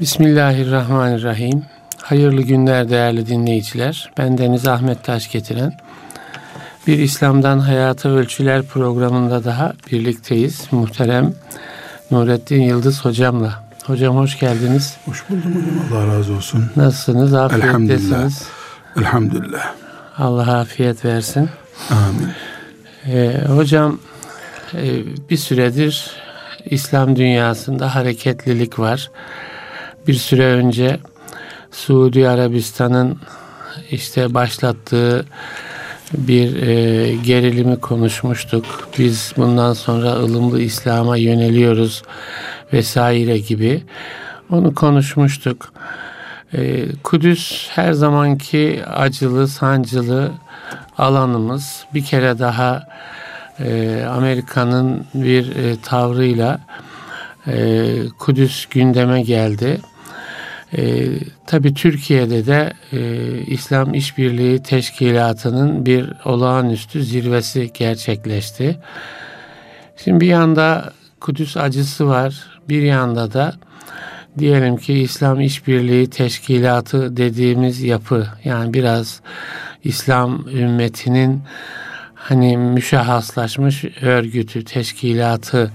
Bismillahirrahmanirrahim. Hayırlı günler değerli dinleyiciler. Ben Deniz Ahmet Taş getiren bir İslam'dan Hayata Ölçüler programında daha birlikteyiz. Muhterem Nurettin Yıldız hocamla. Hocam hoş geldiniz. Hoş buldum hocam. Allah razı olsun. Nasılsınız? Afiyettesiniz. Elhamdülillah. Elhamdülillah. Allah afiyet versin. Amin. Ee, hocam e, bir süredir İslam dünyasında hareketlilik var. Bir süre önce Suudi Arabistan'ın işte başlattığı bir e, gerilimi konuşmuştuk. Biz bundan sonra ılımlı İslam'a yöneliyoruz vesaire gibi. Onu konuşmuştuk. E, Kudüs her zamanki acılı, sancılı alanımız. Bir kere daha e, Amerika'nın bir e, tavrıyla e, Kudüs gündeme geldi. E, Tabi Türkiye'de de e, İslam İşbirliği Teşkilatı'nın bir olağanüstü zirvesi gerçekleşti. Şimdi bir yanda Kudüs acısı var, bir yanda da diyelim ki İslam İşbirliği Teşkilatı dediğimiz yapı yani biraz İslam ümmetinin hani müşahhaslaşmış örgütü, teşkilatı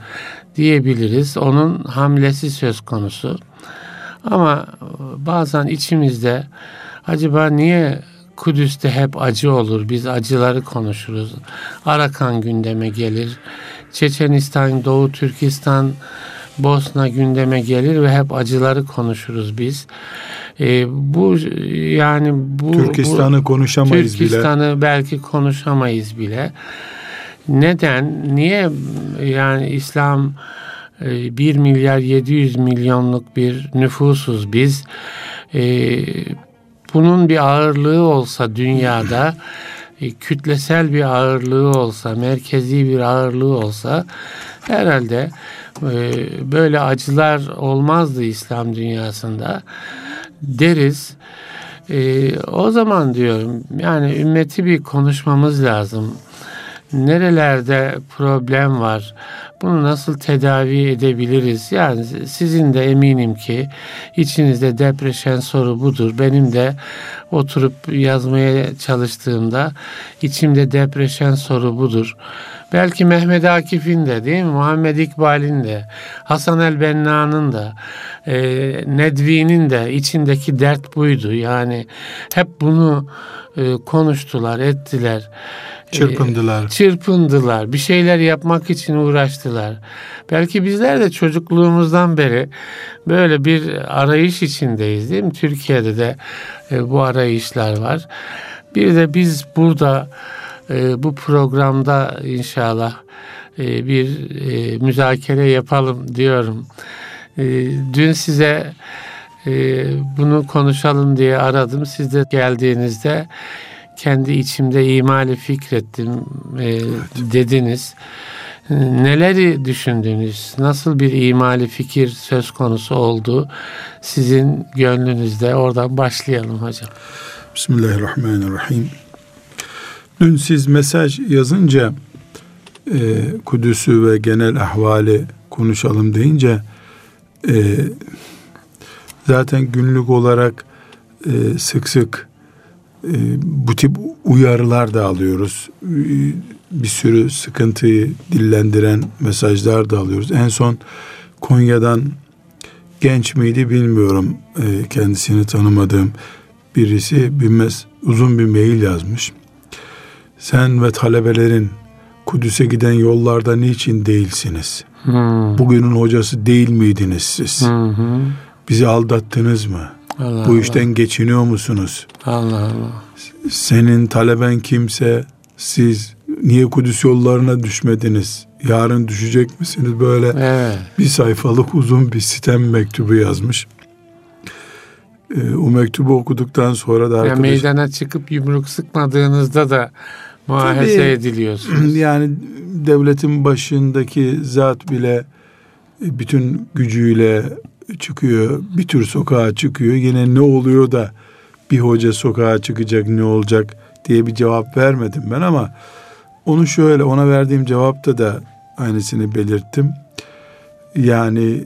diyebiliriz. Onun hamlesi söz konusu. Ama bazen içimizde acaba niye Kudüs'te hep acı olur? Biz acıları konuşuruz. Arakan gündeme gelir. Çeçenistan, Doğu Türkistan, Bosna gündeme gelir ve hep acıları konuşuruz biz. E, bu yani bu Türkistan'ı konuşamayız Türkistan'ı bile. belki konuşamayız bile. Neden? Niye yani İslam 1 e, milyar 700 milyonluk bir nüfusuz biz. E, bunun bir ağırlığı olsa dünyada e, kütlesel bir ağırlığı olsa, merkezi bir ağırlığı olsa herhalde böyle acılar olmazdı İslam dünyasında deriz. o zaman diyorum yani ümmeti bir konuşmamız lazım. Nerelerde problem var? Bunu nasıl tedavi edebiliriz? Yani sizin de eminim ki içinizde depreşen soru budur. Benim de oturup yazmaya çalıştığımda içimde depreşen soru budur. Belki Mehmet Akif'in de değil mi? Muhammed İkbal'in de, Hasan el Benna'nın da, e, Nedvi'nin de içindeki dert buydu. Yani hep bunu e, konuştular, ettiler. Çırpındılar. E, çırpındılar. Bir şeyler yapmak için uğraştılar. Belki bizler de çocukluğumuzdan beri böyle bir arayış içindeyiz değil mi? Türkiye'de de e, bu arayışlar var. Bir de biz burada e, bu programda inşallah e, bir e, müzakere yapalım diyorum. E, dün size e, bunu konuşalım diye aradım. Siz de geldiğinizde kendi içimde imali fikrettim e, evet. dediniz. Neleri düşündünüz? Nasıl bir imali fikir söz konusu oldu sizin gönlünüzde? Oradan başlayalım hocam. Bismillahirrahmanirrahim. Dün siz mesaj yazınca e, Kudüs'ü ve genel ahvali konuşalım deyince e, zaten günlük olarak e, sık sık e, bu tip uyarılar da alıyoruz. E, bir sürü sıkıntıyı dillendiren mesajlar da alıyoruz. En son Konya'dan genç miydi bilmiyorum e, kendisini tanımadığım birisi bir mes uzun bir mail yazmış. Sen ve talebelerin Kudüs'e giden yollarda niçin değilsiniz? Hmm. Bugünün hocası değil miydiniz siz? Hmm. Bizi aldattınız mı? Allah Bu Allah. işten geçiniyor musunuz? Allah Allah. Senin taleben kimse siz niye Kudüs yollarına düşmediniz? Yarın düşecek misiniz? Böyle evet. bir sayfalık uzun bir sitem mektubu yazmış. Ee, o mektubu okuduktan sonra da arkadaş... Ya meydana çıkıp yumruk sıkmadığınızda da muahese Tabii, ediliyorsunuz. Yani devletin başındaki zat bile e, bütün gücüyle çıkıyor. Bir tür sokağa çıkıyor. Yine ne oluyor da bir hoca sokağa çıkacak ne olacak diye bir cevap vermedim ben ama onu şöyle ona verdiğim cevapta da aynısını belirttim. Yani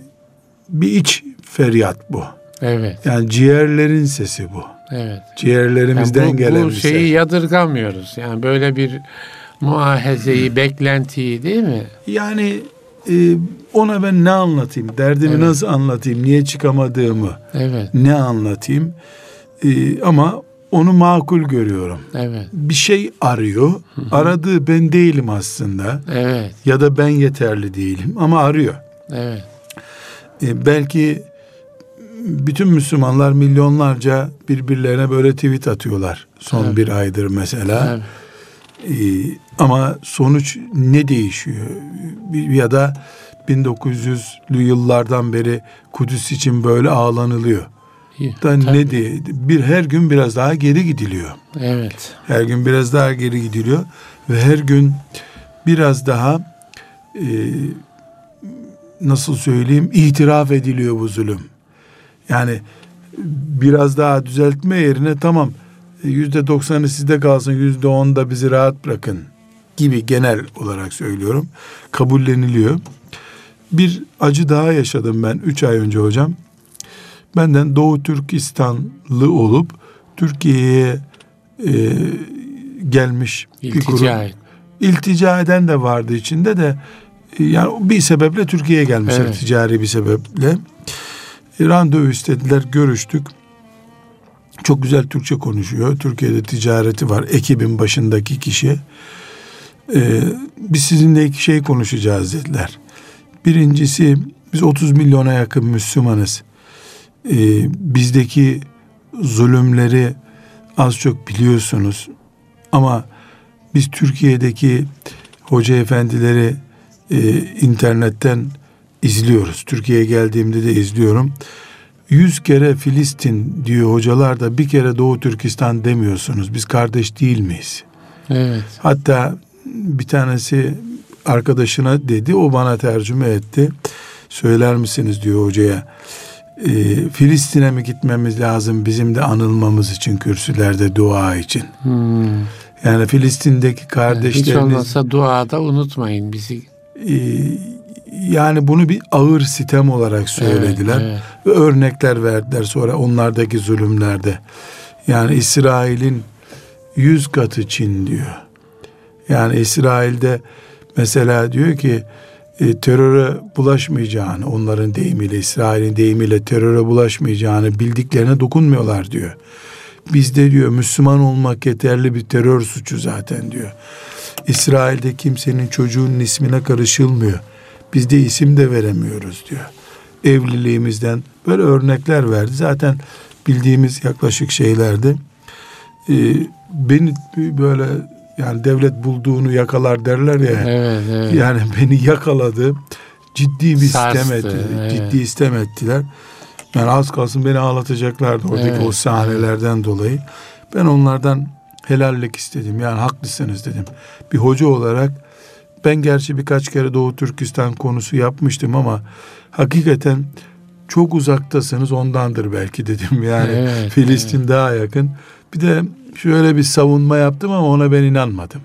bir iç feryat bu. Evet. Yani ciğerlerin sesi bu. Evet. Ciğerlerimizden Yani bu, gelen bu bir şeyi ses. yadırgamıyoruz. Yani böyle bir muahezeyi, beklentiyi değil mi? Yani e, ona ben ne anlatayım? Derdimi Evet. nasıl anlatayım? Niye çıkamadığımı Evet. ne anlatayım? E, ama onu makul görüyorum. Evet. Bir şey arıyor. Aradığı ben değilim aslında. Evet. Ya da ben yeterli değilim ama arıyor. Evet. E, belki bütün Müslümanlar milyonlarca birbirlerine böyle tweet atıyorlar. Son Evet. bir aydır mesela. Evet. Ee, ama sonuç ne değişiyor? Bir- Ya da 1900'lü yıllardan beri Kudüs için böyle ağlanılıyor. Da Tabii. ne diye bir her gün biraz daha geri gidiliyor. Evet. Her gün biraz daha geri gidiliyor ve her gün biraz daha e, nasıl söyleyeyim itiraf ediliyor bu zulüm. Yani biraz daha düzeltme yerine tamam yüzde doksanı sizde kalsın yüzde on da bizi rahat bırakın gibi genel olarak söylüyorum kabulleniliyor. Bir acı daha yaşadım ben üç ay önce hocam. Benden Doğu Türkistanlı olup Türkiye'ye e, gelmiş bir grup. İltica et. İltica eden de vardı içinde de e, yani bir sebeple Türkiye'ye gelmişler Evet. ticari bir sebeple. E, randevu istediler, görüştük. Çok güzel Türkçe konuşuyor. Türkiye'de ticareti var. Ekibin başındaki kişi. E, biz sizinle iki şey konuşacağız dediler. Birincisi biz 30 milyona yakın Müslümanız. E, bizdeki zulümleri az çok biliyorsunuz. Ama biz Türkiye'deki hoca efendileri e, internetten izliyoruz. Türkiye'ye geldiğimde de izliyorum. Yüz kere Filistin diyor hocalar da bir kere Doğu Türkistan demiyorsunuz. Biz kardeş değil miyiz? Evet. Hatta bir tanesi arkadaşına dedi o bana tercüme etti. Söyler misiniz diyor hocaya. E, Filistin'e mi gitmemiz lazım bizim de anılmamız için kürsülerde dua için. Hmm. Yani Filistin'deki Hiç kardeşleriniz olmazsa duada unutmayın bizi. e, yani bunu bir ağır sitem olarak söylediler Evet, ve örnekler verdiler sonra onlardaki zulümlerde. Yani İsrail'in yüz katı Çin diyor. Yani İsrail'de mesela diyor ki e, teröre bulaşmayacağını onların deyimiyle İsrail'in deyimiyle teröre bulaşmayacağını bildiklerine dokunmuyorlar diyor. Bizde diyor Müslüman olmak yeterli bir terör suçu zaten diyor. İsrail'de kimsenin çocuğunun ismine karışılmıyor. Biz de isim de veremiyoruz diyor. Evliliğimizden böyle örnekler verdi. Zaten bildiğimiz yaklaşık şeylerdi. Ee, beni böyle yani devlet bulduğunu yakalar derler ya. Evet, evet. Yani beni yakaladı. Ciddi bir Sarstı, istem etti. evet. Ciddi istem ettiler. Yani az kalsın beni ağlatacaklardı oradaki Evet, o sahnelerden dolayı. Ben onlardan helallik istedim. Yani haklısınız dedim. Bir hoca olarak ben gerçi birkaç kere Doğu Türkistan konusu yapmıştım ama hakikaten çok uzaktasınız ondandır belki dedim. Yani Evet, Filistin daha yakın. Bir de şöyle bir savunma yaptım ama ona ben inanmadım.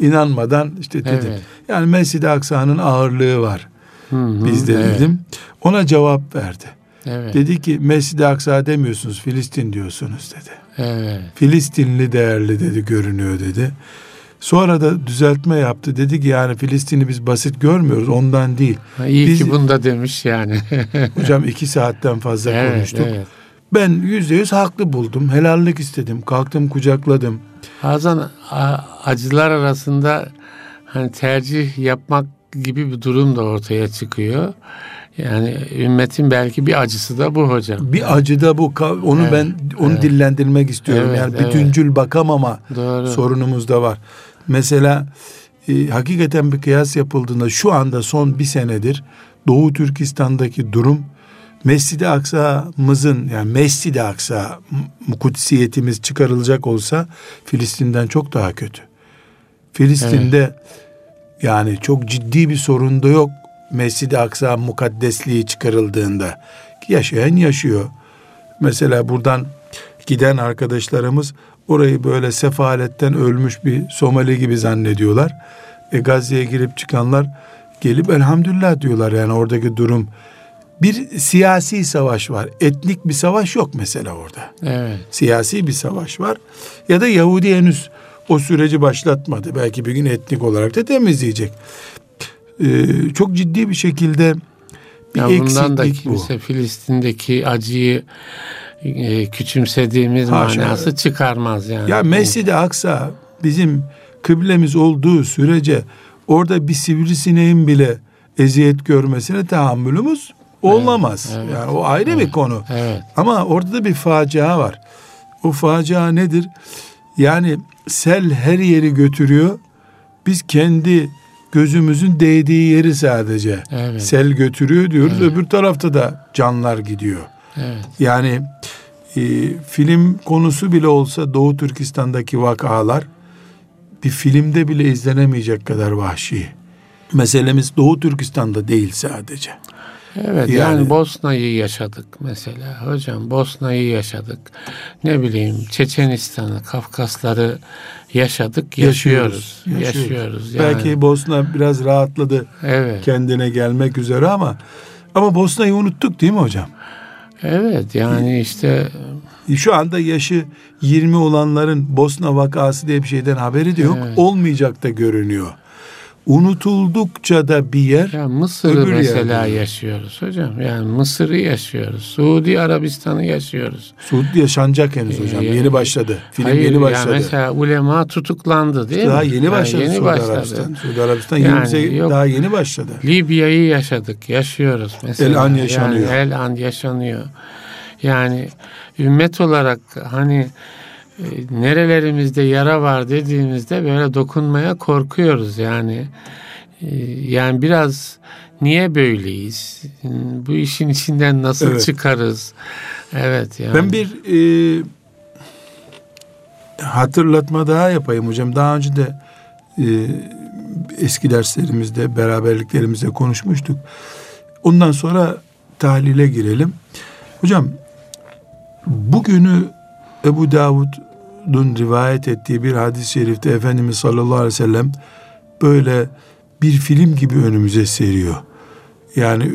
İnanmadan işte dedim. Evet. Yani Mescid-i Aksa'nın ağırlığı var Hı hı, bizde evet, dedim. Ona cevap verdi. Evet. Dedi ki Mescid-i Aksa demiyorsunuz Filistin diyorsunuz dedi. Evet. Filistinli değerli dedi görünüyor dedi. Sonra da düzeltme yaptı. Dedi ki yani Filistin'i biz basit görmüyoruz ondan değil. Ha, İyi Biz- ki bunu da demiş yani. Hocam iki saatten fazla evet, konuştuk. evet. Ben yüzde yüz haklı buldum. Helallik istedim. Kalktım kucakladım. Bazen acılar arasında hani tercih yapmak gibi bir durum da ortaya çıkıyor. Yani ümmetin belki bir acısı da bu hocam. Bir acı da bu. Onu Evet, ben onu evet. dillendirmek istiyorum. Evet, yani evet. bütüncül bakamama Doğru. sorunumuz da var. Mesela e, hakikaten bir kıyas yapıldığında şu anda son bir senedir Doğu Türkistan'daki durum Mescid-i Aksa'mızın yani Mescid-i Aksa kutsiyetimiz çıkarılacak olsa Filistin'den çok daha kötü. Filistin'de yani çok ciddi bir sorun da yok Mescid-i Aksa mukaddesliği çıkarıldığında. Yaşayan yaşıyor. Mesela buradan giden arkadaşlarımız orayı böyle sefaletten ölmüş bir Somali gibi zannediyorlar. E, Gazze'ye girip çıkanlar gelip elhamdülillah diyorlar yani oradaki durum Bir siyasi savaş var. Etnik bir savaş yok mesela orada. Evet. Siyasi bir savaş var. Ya da Yahudi henüz o süreci başlatmadı. Belki bir gün etnik olarak da temizleyecek. Ee, çok ciddi bir şekilde bir Ya bundan da eksiklik bu. kimse Filistin'deki acıyı e, küçümsediğimiz Haşa. manası çıkarmaz yani. Ya Mescid-i Aksa bizim kıblemiz olduğu sürece orada bir sivrisineğin bile eziyet görmesine tahammülümüz olamaz. evet. Yani o ayrı bir konu. Evet. Ama orada da bir facia var. O facia nedir? Yani sel her yeri götürüyor. Biz kendi gözümüzün değdiği yeri sadece Evet. sel götürüyor diyoruz. Öbür tarafta da canlar gidiyor. Evet. Yani e, film konusu bile olsa Doğu Türkistan'daki vakalar bir filmde bile izlenemeyecek kadar vahşi. Meselemiz Doğu Türkistan'da değil sadece. Evet Yani- yani, Bosna'yı yaşadık mesela hocam Bosna'yı yaşadık ne bileyim Çeçenistan'ı Kafkasları yaşadık yaşıyoruz Yaşıyoruz, yaşıyoruz, yani. Belki Bosna biraz rahatladı evet kendine gelmek üzere ama ama Bosna'yı unuttuk değil mi hocam? Evet yani işte Şu anda yaşı 20 olanların Bosna vakası diye bir şeyden haberi de yok. Evet. Olmayacak da görünüyor. Unutuldukça da bir yer ya Mısır'ı Öbür mesela yerde. yaşıyoruz hocam yani Mısır'ı yaşıyoruz Suudi Arabistan'ı yaşıyoruz Suudi yaşanacak henüz hocam. Ee, Yeni başladı. Film Hayır, yeni yani başladı. mesela ulema tutuklandı değil daha mi? yeni Yani başladı yeni Suudi başladı. Arabistan. Suudi Arabistan Yani 28 yok. daha yeni başladı. Libya'yı yaşadık, yaşıyoruz mesela. El an yaşanıyor. Yani el an yaşanıyor. Yani ümmet olarak hani nerelerimizde yara var dediğimizde böyle dokunmaya korkuyoruz yani. E, Yani biraz niye böyleyiz? Bu işin içinden nasıl Evet. çıkarız? Evet yani. Ben bir e, hatırlatma daha yapayım hocam. Daha önce de e, eski derslerimizde, beraberliklerimizde konuşmuştuk. Ondan sonra tahlile girelim. Hocam bugünü Ebu Davud'un rivayet ettiği bir hadis-i şerifte Efendimiz sallallahu aleyhi ve sellem böyle bir film gibi önümüze seriyor. Yani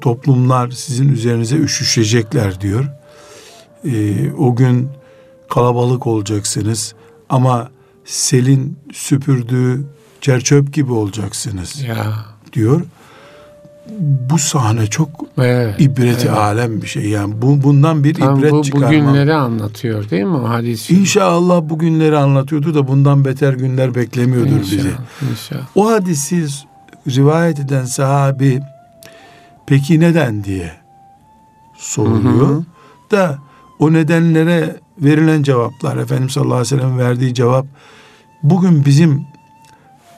toplumlar sizin üzerinize üşüşecekler diyor. Ee, o gün kalabalık olacaksınız ama selin süpürdüğü çerçöp gibi olacaksınız ya diyor. Bu sahne çok evet. ibreti evet. alem bir şey yani. Bu bundan bir Tam ibret bu çıkarmak. bugünleri anlatıyor değil mi o hadis? İnşallah bu günleri anlatıyordu da bundan beter günler beklemiyordur bizi. İnşallah, inşallah. O hadisi rivayet eden sahabi peki neden diye soruluyor. Hı hı. Da o nedenlere verilen cevaplar Efendimiz sallallahu aleyhi ve sellem verdiği cevap bugün bizim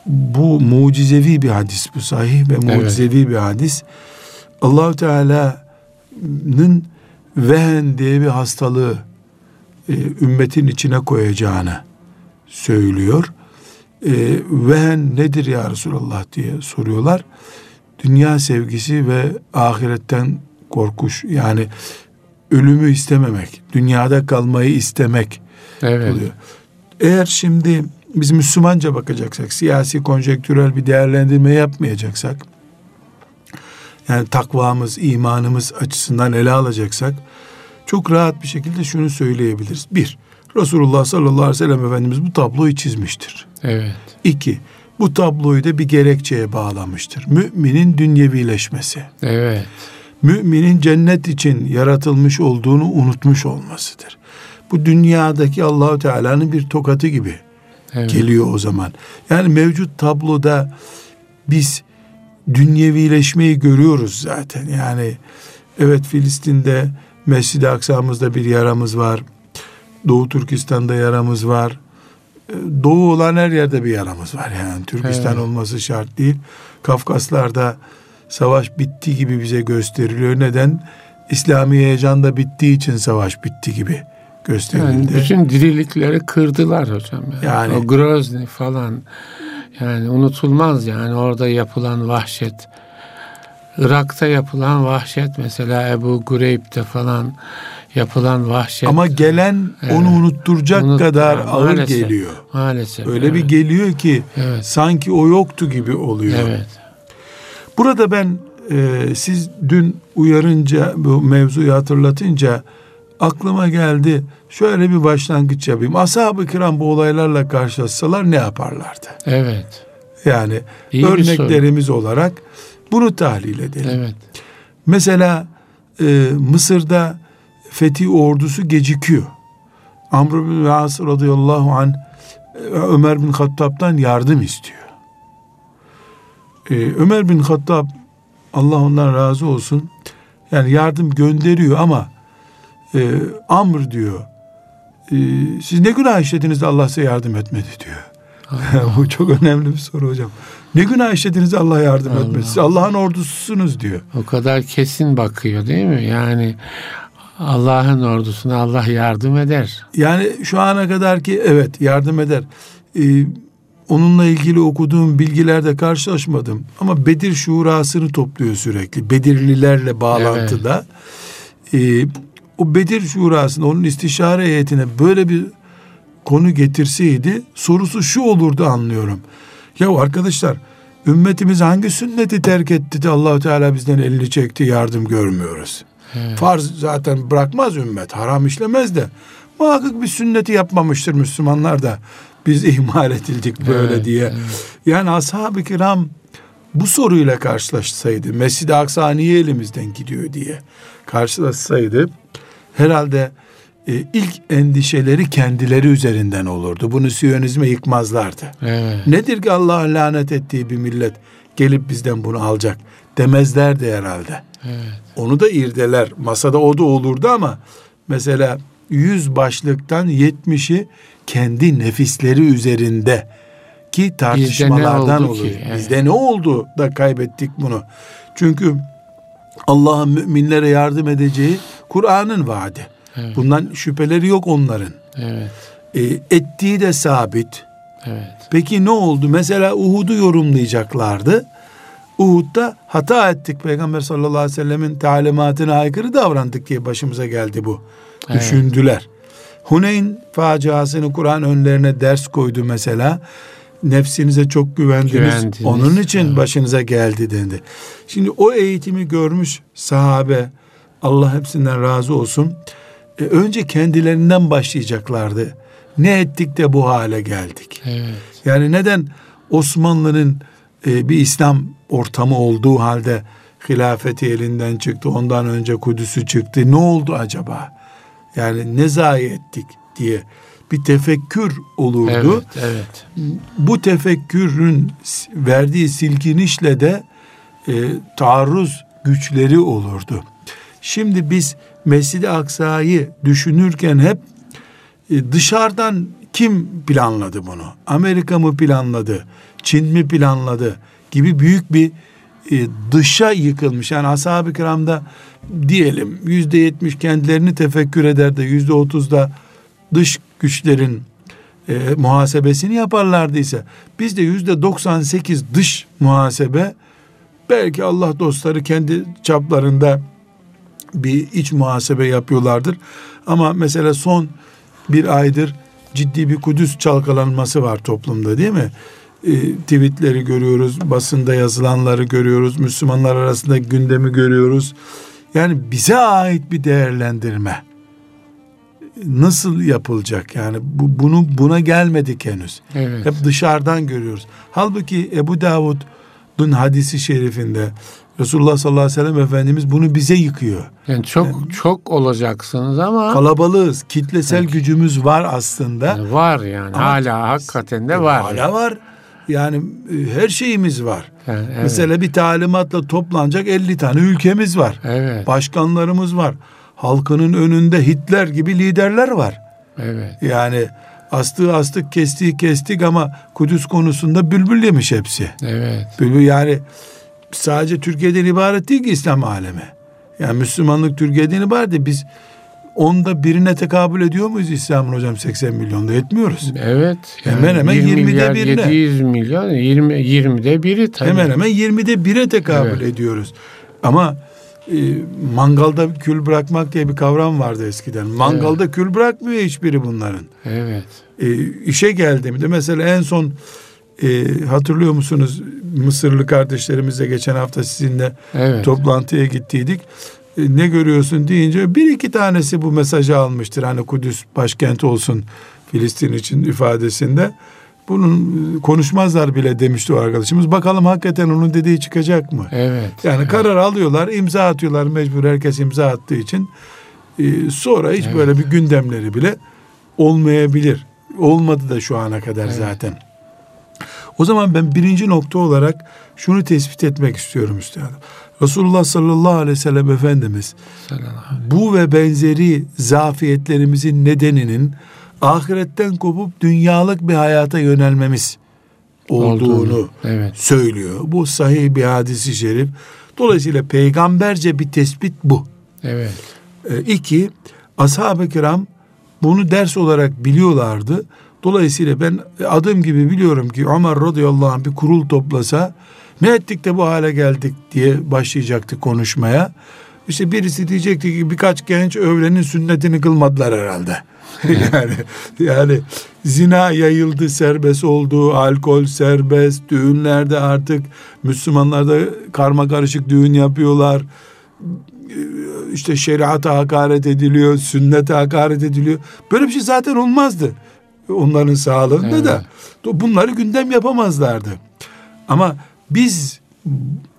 bu mucizevi bir hadis bu sahih ve mucizevi bir hadis. Allahu Teala'nın vehen diye bir hastalığı e, ümmetin içine koyacağını söylüyor. E, vehen nedir ya Resulallah diye soruyorlar. Dünya sevgisi ve ahiretten korkuş yani ölümü istememek, dünyada kalmayı istemek Evet. oluyor. Eğer şimdi biz Müslümanca bakacaksak, siyasi konjektürel bir değerlendirme yapmayacaksak, yani takvamız, imanımız açısından ele alacaksak, çok rahat bir şekilde şunu söyleyebiliriz. Bir, Resulullah sallallahu aleyhi ve sellem Efendimiz bu tabloyu çizmiştir. Evet. İki, bu tabloyu da bir gerekçeye bağlamıştır. Müminin dünyevileşmesi. Evet. Müminin cennet için yaratılmış olduğunu unutmuş olmasıdır. Bu dünyadaki Allahu Teala'nın bir tokatı gibi Evet. geliyor o zaman. Yani mevcut tabloda biz dünyevileşmeyi görüyoruz zaten. Yani evet Filistin'de Mescid-i Aksa'mızda bir yaramız var. Doğu Türkistan'da yaramız var. Ee, Doğu olan her yerde bir yaramız var yani. Türkistan Evet. olması şart değil. Kafkaslar'da savaş bitti gibi bize gösteriliyor. Neden? İslami heyecan da bittiği için savaş bitti gibi Yani gösterildi. bütün dirilikleri kırdılar hocam. Yani. Yani- O Grozny falan yani unutulmaz yani orada yapılan vahşet. Irak'ta yapılan vahşet mesela Ebu Gureyb'de falan yapılan vahşet. Ama gelen Evet. onu unutturacak Unut- kadar Ha, ağır maalesef. geliyor. maalesef. Öyle bir evet. geliyor ki Evet. sanki o yoktu gibi oluyor. Evet. Burada ben e, siz dün uyarınca bu mevzuyu hatırlatınca aklıma geldi. Şöyle bir başlangıç yapayım. Ashab-ı kiram bu olaylarla karşılaşsalar ne yaparlardı? Evet. Yani İyi örneklerimiz olarak bunu tahlil edelim. Evet. Mesela e, Mısır'da Fethi ordusu gecikiyor. Amr bin As radıyallahu an e, Ömer bin Hattab'dan yardım istiyor. E, Ömer bin Hattab Allah ondan razı olsun. Yani yardım gönderiyor ama e, Amr diyor. E, siz ne günah işlediniz de Allah size yardım etmedi diyor. Bu çok önemli bir soru hocam. Ne günah işlediniz Allah yardım Allah. etmedi. Siz Allah'ın ordususunuz diyor. O kadar kesin bakıyor değil mi? Yani Allah'ın ordusuna Allah yardım eder. Yani şu ana kadar ki evet yardım eder. Ee, onunla ilgili okuduğum bilgilerde karşılaşmadım. Ama Bedir şurasını topluyor sürekli. Bedirlilerle bağlantıda. Ee, o Bedir şurasında onun istişare heyetine böyle bir konu getirseydi sorusu şu olurdu anlıyorum. Ya arkadaşlar ümmetimiz hangi sünneti terk etti de Allahu Teala bizden elini çekti yardım görmüyoruz. Evet. Farz zaten bırakmaz ümmet. Haram işlemez de. Muhakkak bir sünneti yapmamıştır Müslümanlar da. Biz ihmal edildik böyle Evet, diye. evet. Yani ashab-ı kiram bu soruyla karşılaşsaydı, Mescid-i Aksa niye elimizden gidiyor diye karşılaşsaydı herhalde e, ilk endişeleri kendileri üzerinden olurdu. Bunu Siyonizme yıkmazlardı. Evet. Nedir ki Allah'ın lanet ettiği bir millet gelip bizden bunu alacak demezlerdi herhalde. Evet. Onu da irdeler. Masada o da olurdu ama mesela yüz başlıktan yetmişi kendi nefisleri üzerinde ki tartışmalardan olur. ki? Evet. Bizde ne oldu da kaybettik bunu? Çünkü Allah'ın müminlere yardım edeceği Kur'an'ın vaadi. Evet. Bundan şüpheleri yok onların. Evet. E, ettiği de sabit. Evet. Peki ne oldu? Mesela Uhud'u yorumlayacaklardı. Uhud'da hata ettik. Peygamber sallallahu aleyhi ve sellemin talimatına aykırı davrandık diye başımıza geldi bu. Evet. Düşündüler. Huneyn faciasını Kur'an önlerine ders koydu mesela. Nefsinize çok güvendiniz. Güvendiniz, Onun için evet. başınıza geldi dendi. Şimdi o eğitimi görmüş sahabe Allah hepsinden razı olsun. E, önce kendilerinden başlayacaklardı. Ne ettik de bu hale geldik. Evet. Yani neden Osmanlı'nın e, bir İslam ortamı olduğu halde hilafeti elinden çıktı. Ondan önce Kudüs'ü çıktı. Ne oldu acaba? Yani ne zayi ettik diye bir tefekkür olurdu. Evet. Evet. Bu tefekkürün verdiği silkinişle de e, taarruz güçleri olurdu. Şimdi biz Mescid-i Aksa'yı düşünürken hep e, dışarıdan kim planladı bunu? Amerika mı planladı? Çin mi planladı? Gibi büyük bir e, dışa yıkılmış. Yani ashab-ı kiramda diyelim yüzde yetmiş kendilerini tefekkür eder de yüzde otuz da dış güçlerin e, muhasebesini yaparlardıysa bizde yüzde 98 dış muhasebe belki Allah dostları kendi çaplarında bir iç muhasebe yapıyorlardır. Ama mesela son bir aydır ciddi bir Kudüs çalkalanması var toplumda değil mi? E, tweetleri görüyoruz, basında yazılanları görüyoruz, Müslümanlar arasında gündemi görüyoruz. Yani bize ait bir değerlendirme nasıl yapılacak? Yani bu, bunu buna gelmedik henüz. Evet. Hep dışarıdan görüyoruz. Halbuki Ebu Davud'un hadisi şerifinde Resulullah sallallahu aleyhi ve sellem Efendimiz bunu bize yıkıyor. Yani çok çok olacaksınız ama Kalabalığız, kitlesel gücümüz var aslında. yani var yani. Ama- hala hakikaten de var. Hala var. Yani e, her şeyimiz var. Yani, evet. Mesela bir talimatla toplanacak 50 tane ülkemiz var. Evet. Başkanlarımız var. Halkının önünde Hitler gibi liderler var. Evet. Yani astığı astık, kestiği kestik ama Kudüs konusunda bülbül yemiş hepsi. Evet. Bülbül yani sadece Türkiye'den ibaret değil ki İslam alemi. Yani Müslümanlık Türkiye'den ibaret değil. Biz onda birine tekabül ediyor muyuz İslam'ın hocam 80 milyonda etmiyoruz. Evet. Hemen hemen 1 20'de milyar birine. 700 milyon 20 20'de biri tabii. Hemen hemen 20'de bire tekabül Evet. ediyoruz. Ama e, mangalda kül bırakmak diye bir kavram vardı eskiden. Mangalda kül bırakmıyor hiçbiri bunların. Evet. E, işe geldiğimde mesela en son e, hatırlıyor musunuz Mısırlı kardeşlerimizle geçen hafta sizinle Evet. toplantıya gittiydik. E, ne görüyorsun deyince bir iki tanesi bu mesajı almıştır. Hani Kudüs başkent olsun Filistin için ifadesinde. Bunun konuşmazlar bile demişti o arkadaşımız. Bakalım hakikaten onun dediği çıkacak mı? Evet. Yani evet. karar alıyorlar, imza atıyorlar mecbur herkes imza attığı için. Ee, sonra hiç Evet. böyle bir gündemleri bile olmayabilir. Olmadı da şu ana kadar Evet. zaten. O zaman ben birinci nokta olarak şunu tespit etmek istiyorum üstadım. Resulullah sallallahu aleyhi ve sellem Efendimiz bu ve benzeri zafiyetlerimizin nedeninin ahiretten kopup dünyalık bir hayata yönelmemiz olduğunu Evet. söylüyor. Bu sahih bir hadisi şerif. Dolayısıyla peygamberce bir tespit bu. Evet. E, iki, ashab-ı kiram bunu ders olarak biliyorlardı. Dolayısıyla ben adım gibi biliyorum ki Ömer radıyallahu anh bir kurul toplasa ne ettik de bu hale geldik diye başlayacaktı konuşmaya. İşte birisi diyecekti ki birkaç genç öğlenin sünnetini kılmadılar herhalde. yani yani zina yayıldı, serbest oldu, alkol serbest, düğünlerde artık Müslümanlar da karma karışık düğün yapıyorlar işte şeriata hakaret ediliyor, sünnete hakaret ediliyor. Böyle bir şey zaten olmazdı. Onların sağlığında Evet. da bunları gündem yapamazlardı. Ama biz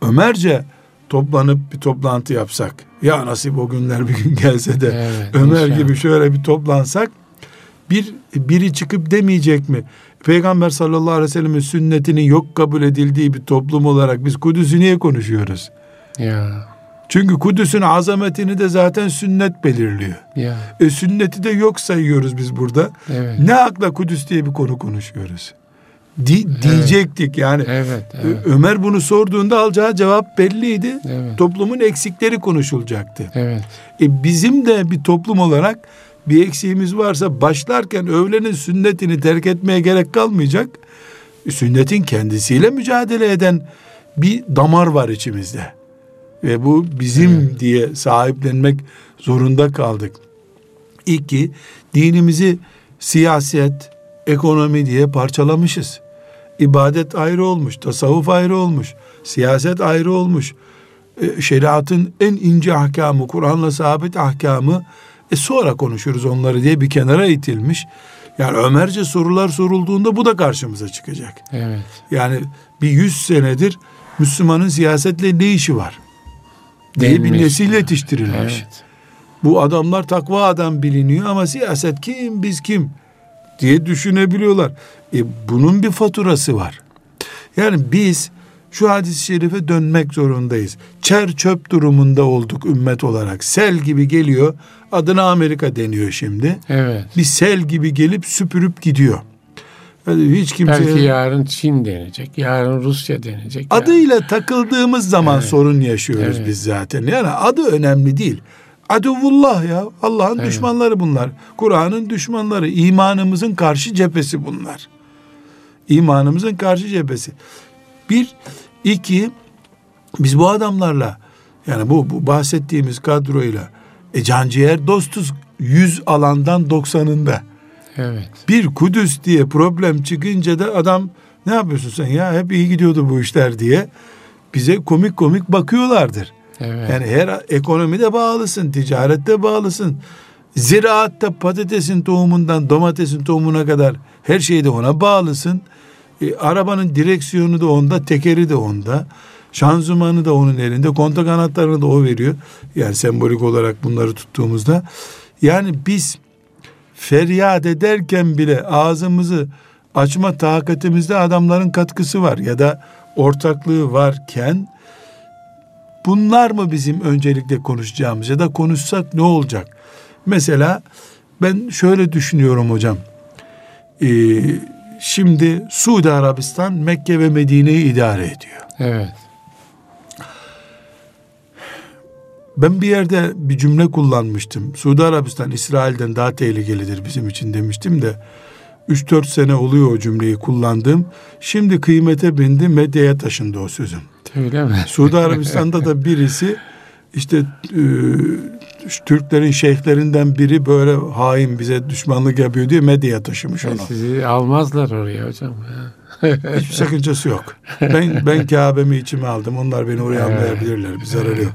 Ömerce toplanıp bir toplantı yapsak, ya nasip o günler bir gün gelse de Evet, Ömer inşallah. gibi şöyle bir toplansak, bir biri çıkıp demeyecek mi? Peygamber sallallahu aleyhi ve sellem'in sünnetinin yok kabul edildiği bir toplum olarak biz Kudüs'ü niye konuşuyoruz? Ya. Çünkü Kudüs'ün azametini de zaten sünnet belirliyor. Ya. E sünneti de yok sayıyoruz biz burada. Evet. Ne akla Kudüs diye bir konu konuşuyoruz. Di- Diyecektik yani. Evet. Evet. Ömer bunu sorduğunda alacağı cevap belliydi. Evet. Toplumun eksikleri konuşulacaktı. Evet. E bizim de bir toplum olarak bir eksiğimiz varsa başlarken öğlenin sünnetini terk etmeye gerek kalmayacak. E, Sünnetin kendisiyle mücadele eden bir damar var içimizde. Ve bu bizim diye sahiplenmek zorunda kaldık. İki, dinimizi siyaset, ekonomi diye parçalamışız. İbadet ayrı olmuş, tasavvuf ayrı olmuş, siyaset ayrı olmuş. E, şeriatın en ince ahkamı, Kur'an'la sabit ahkamı e sonra konuşuruz onları diye bir kenara itilmiş. Yani Ömerce sorular sorulduğunda bu da karşımıza çıkacak. Evet. Yani bir yüz senedir Müslümanın siyasetle ne işi var? Diye bir nesil yetiştirilmiş. Evet. Bu adamlar takva adam biliniyor ama siyaset kim biz kim diye düşünebiliyorlar. E bunun bir faturası var. Yani biz şu hadis-i şerife dönmek zorundayız. Çer çöp durumunda olduk ümmet olarak. Sel gibi geliyor. Adına Amerika deniyor şimdi. Evet. Bir sel gibi gelip süpürüp gidiyor. Yani hiç kimse Belki yarın Çin denecek. Yarın Rusya denecek. yarın- adıyla takıldığımız zaman Evet. sorun yaşıyoruz Evet. biz zaten. Yani adı önemli değil. Aduvullah ya. Allah'ın Evet. düşmanları bunlar. Kur'an'ın düşmanları. imanımızın karşı cephesi bunlar. İmanımızın karşı cephesi. Bir, iki, biz bu adamlarla yani bu, bu bahsettiğimiz kadroyla e, canciğer dostuz. Yüz alandan doksanında. Evet. Bir Kudüs diye problem çıkınca da adam ne yapıyorsun sen ya hep iyi gidiyordu bu işler diye bize komik komik bakıyorlardır. Evet. Yani her ekonomide bağlısın, ticarette bağlısın. Ziraatta patatesin tohumundan domatesin tohumuna kadar her şeyde ona bağlısın. E, arabanın direksiyonu da onda, tekeri de onda. Şanzımanı da onun elinde, kontak anahtarını da o veriyor. Yani sembolik olarak bunları tuttuğumuzda. Yani biz feryat ederken bile ağzımızı açma takatimizde adamların katkısı var ya da ortaklığı varken bunlar mı bizim öncelikle konuşacağımız ya da konuşsak ne olacak? Mesela ben şöyle düşünüyorum hocam. Ee, şimdi Suudi Arabistan Mekke ve Medine'yi idare ediyor. Evet. Ben bir yerde bir cümle kullanmıştım. Suudi Arabistan İsrail'den daha tehlikelidir bizim için demiştim de 3-4 sene oluyor o cümleyi kullandığım. Şimdi kıymete bindi medyaya taşındı o sözüm. Öyle mi? Suudi Arabistan'da da birisi işte e, Türklerin şeyhlerinden biri böyle hain bize düşmanlık yapıyor diye medyaya taşımış onu. Sizi almazlar oraya hocam. ya. Hiçbir sakıncası yok. Ben ben Kabe'mi içime aldım. Onlar beni oraya almayabilirler. Bir zararı yok.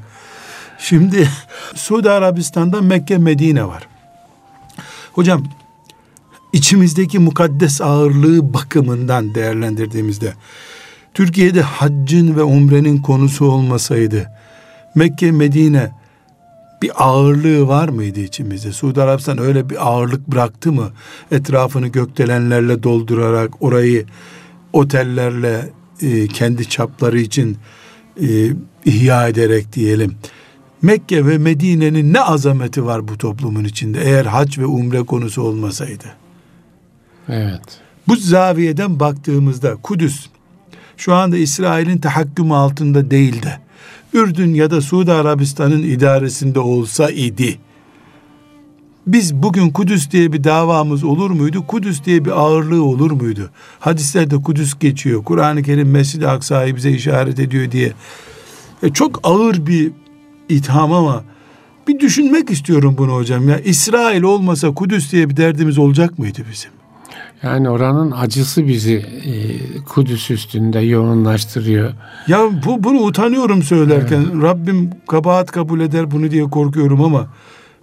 Şimdi Suudi Arabistan'da Mekke Medine var. Hocam içimizdeki mukaddes ağırlığı bakımından değerlendirdiğimizde Türkiye'de haccın ve umrenin konusu olmasaydı Mekke Medine bir ağırlığı var mıydı içimizde? Suudi Arabistan öyle bir ağırlık bıraktı mı? Etrafını gökdelenlerle doldurarak orayı otellerle e, kendi çapları için e, ihya ederek diyelim. Mekke ve Medine'nin ne azameti var bu toplumun içinde eğer hac ve umre konusu olmasaydı? Evet. Bu zaviyeden baktığımızda Kudüs şu anda İsrail'in tahakkümü altında değil de Ürdün ya da Suudi Arabistan'ın idaresinde olsa idi. Biz bugün Kudüs diye bir davamız olur muydu? Kudüs diye bir ağırlığı olur muydu? Hadislerde Kudüs geçiyor. Kur'an-ı Kerim Mescid-i Aksa'yı bize işaret ediyor diye. E çok ağır bir itham ama bir düşünmek istiyorum bunu hocam ya. İsrail olmasa Kudüs diye bir derdimiz olacak mıydı bizim? Yani oranın acısı bizi e, Kudüs üstünde yoğunlaştırıyor. Ya bu bunu utanıyorum söylerken. Evet. Rabbim kabahat kabul eder bunu diye korkuyorum ama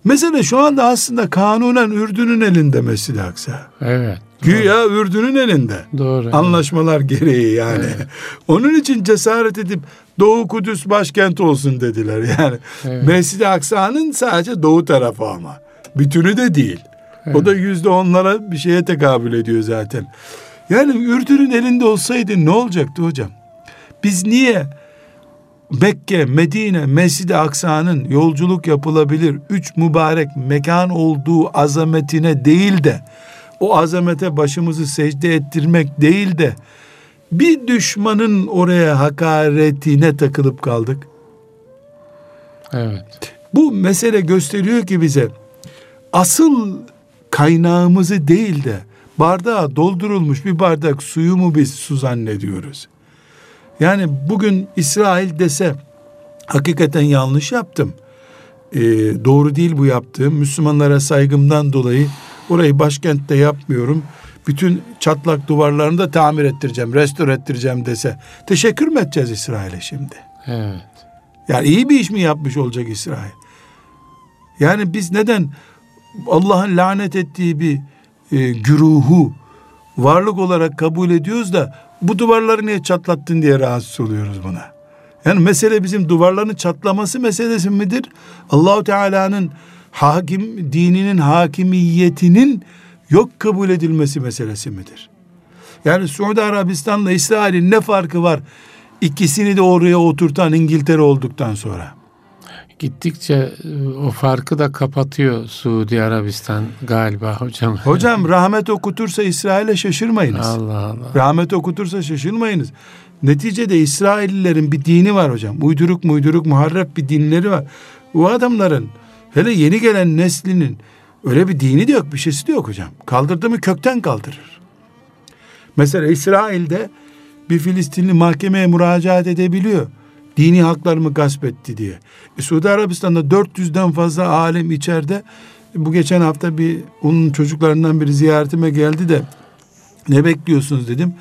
mesele şu anda aslında kanunen Ürdün'ün elinde Mescid-i Aksa. Evet. Güya Ürdün'ün elinde. Doğru. Anlaşmalar evet. gereği yani. Evet. Onun için cesaret edip Doğu Kudüs başkent olsun dediler. Yani evet. Mescid-i Aksa'nın sadece doğu tarafı ama. Bütünü de değil. Evet. O da yüzde onlara bir şeye tekabül ediyor zaten. Yani Ürdün'ün elinde olsaydı ne olacaktı hocam? Biz niye Mekke, Medine, Mescid-i Aksa'nın yolculuk yapılabilir üç mübarek mekan olduğu azametine değil de o azamete başımızı secde ettirmek değil de bir düşmanın oraya hakaretine takılıp kaldık. Evet. Bu mesele gösteriyor ki bize asıl kaynağımızı değil de bardağa doldurulmuş bir bardak suyu mu biz su zannediyoruz? Yani bugün İsrail dese hakikaten yanlış yaptım. Ee, doğru değil bu yaptığım. Müslümanlara saygımdan dolayı orayı başkentte yapmıyorum. Bütün çatlak duvarlarını da tamir ettireceğim, restore ettireceğim dese. Teşekkür mü edeceğiz İsrail'e şimdi? Evet. Yani iyi bir iş mi yapmış olacak İsrail? Yani biz neden Allah'ın lanet ettiği bir e, güruhu varlık olarak kabul ediyoruz da bu duvarları niye çatlattın diye rahatsız oluyoruz buna. Yani mesele bizim duvarların çatlaması meselesi midir? Allahu Teala'nın hakim dininin hakimiyetinin yok kabul edilmesi meselesi midir? Yani Suudi Arabistan'la İsrail'in ne farkı var? İkisini de oraya oturtan İngiltere olduktan sonra gittikçe e, o farkı da kapatıyor Suudi Arabistan galiba hocam. Hocam rahmet okutursa İsrail'e şaşırmayınız. Allah Allah. Rahmet okutursa şaşırmayınız. Neticede İsraillilerin bir dini var hocam. Uyduruk muyduruk muharref bir dinleri var. O adamların hele yeni gelen neslinin öyle bir dini de yok bir şeysi de yok hocam. Kaldırdı mı kökten kaldırır. Mesela İsrail'de bir Filistinli mahkemeye müracaat edebiliyor dini haklarımı gasp etti diye. E, Suudi Arabistan'da 400'den fazla alim içeride. Bu geçen hafta bir onun çocuklarından biri ziyaretime geldi de ne bekliyorsunuz dedim.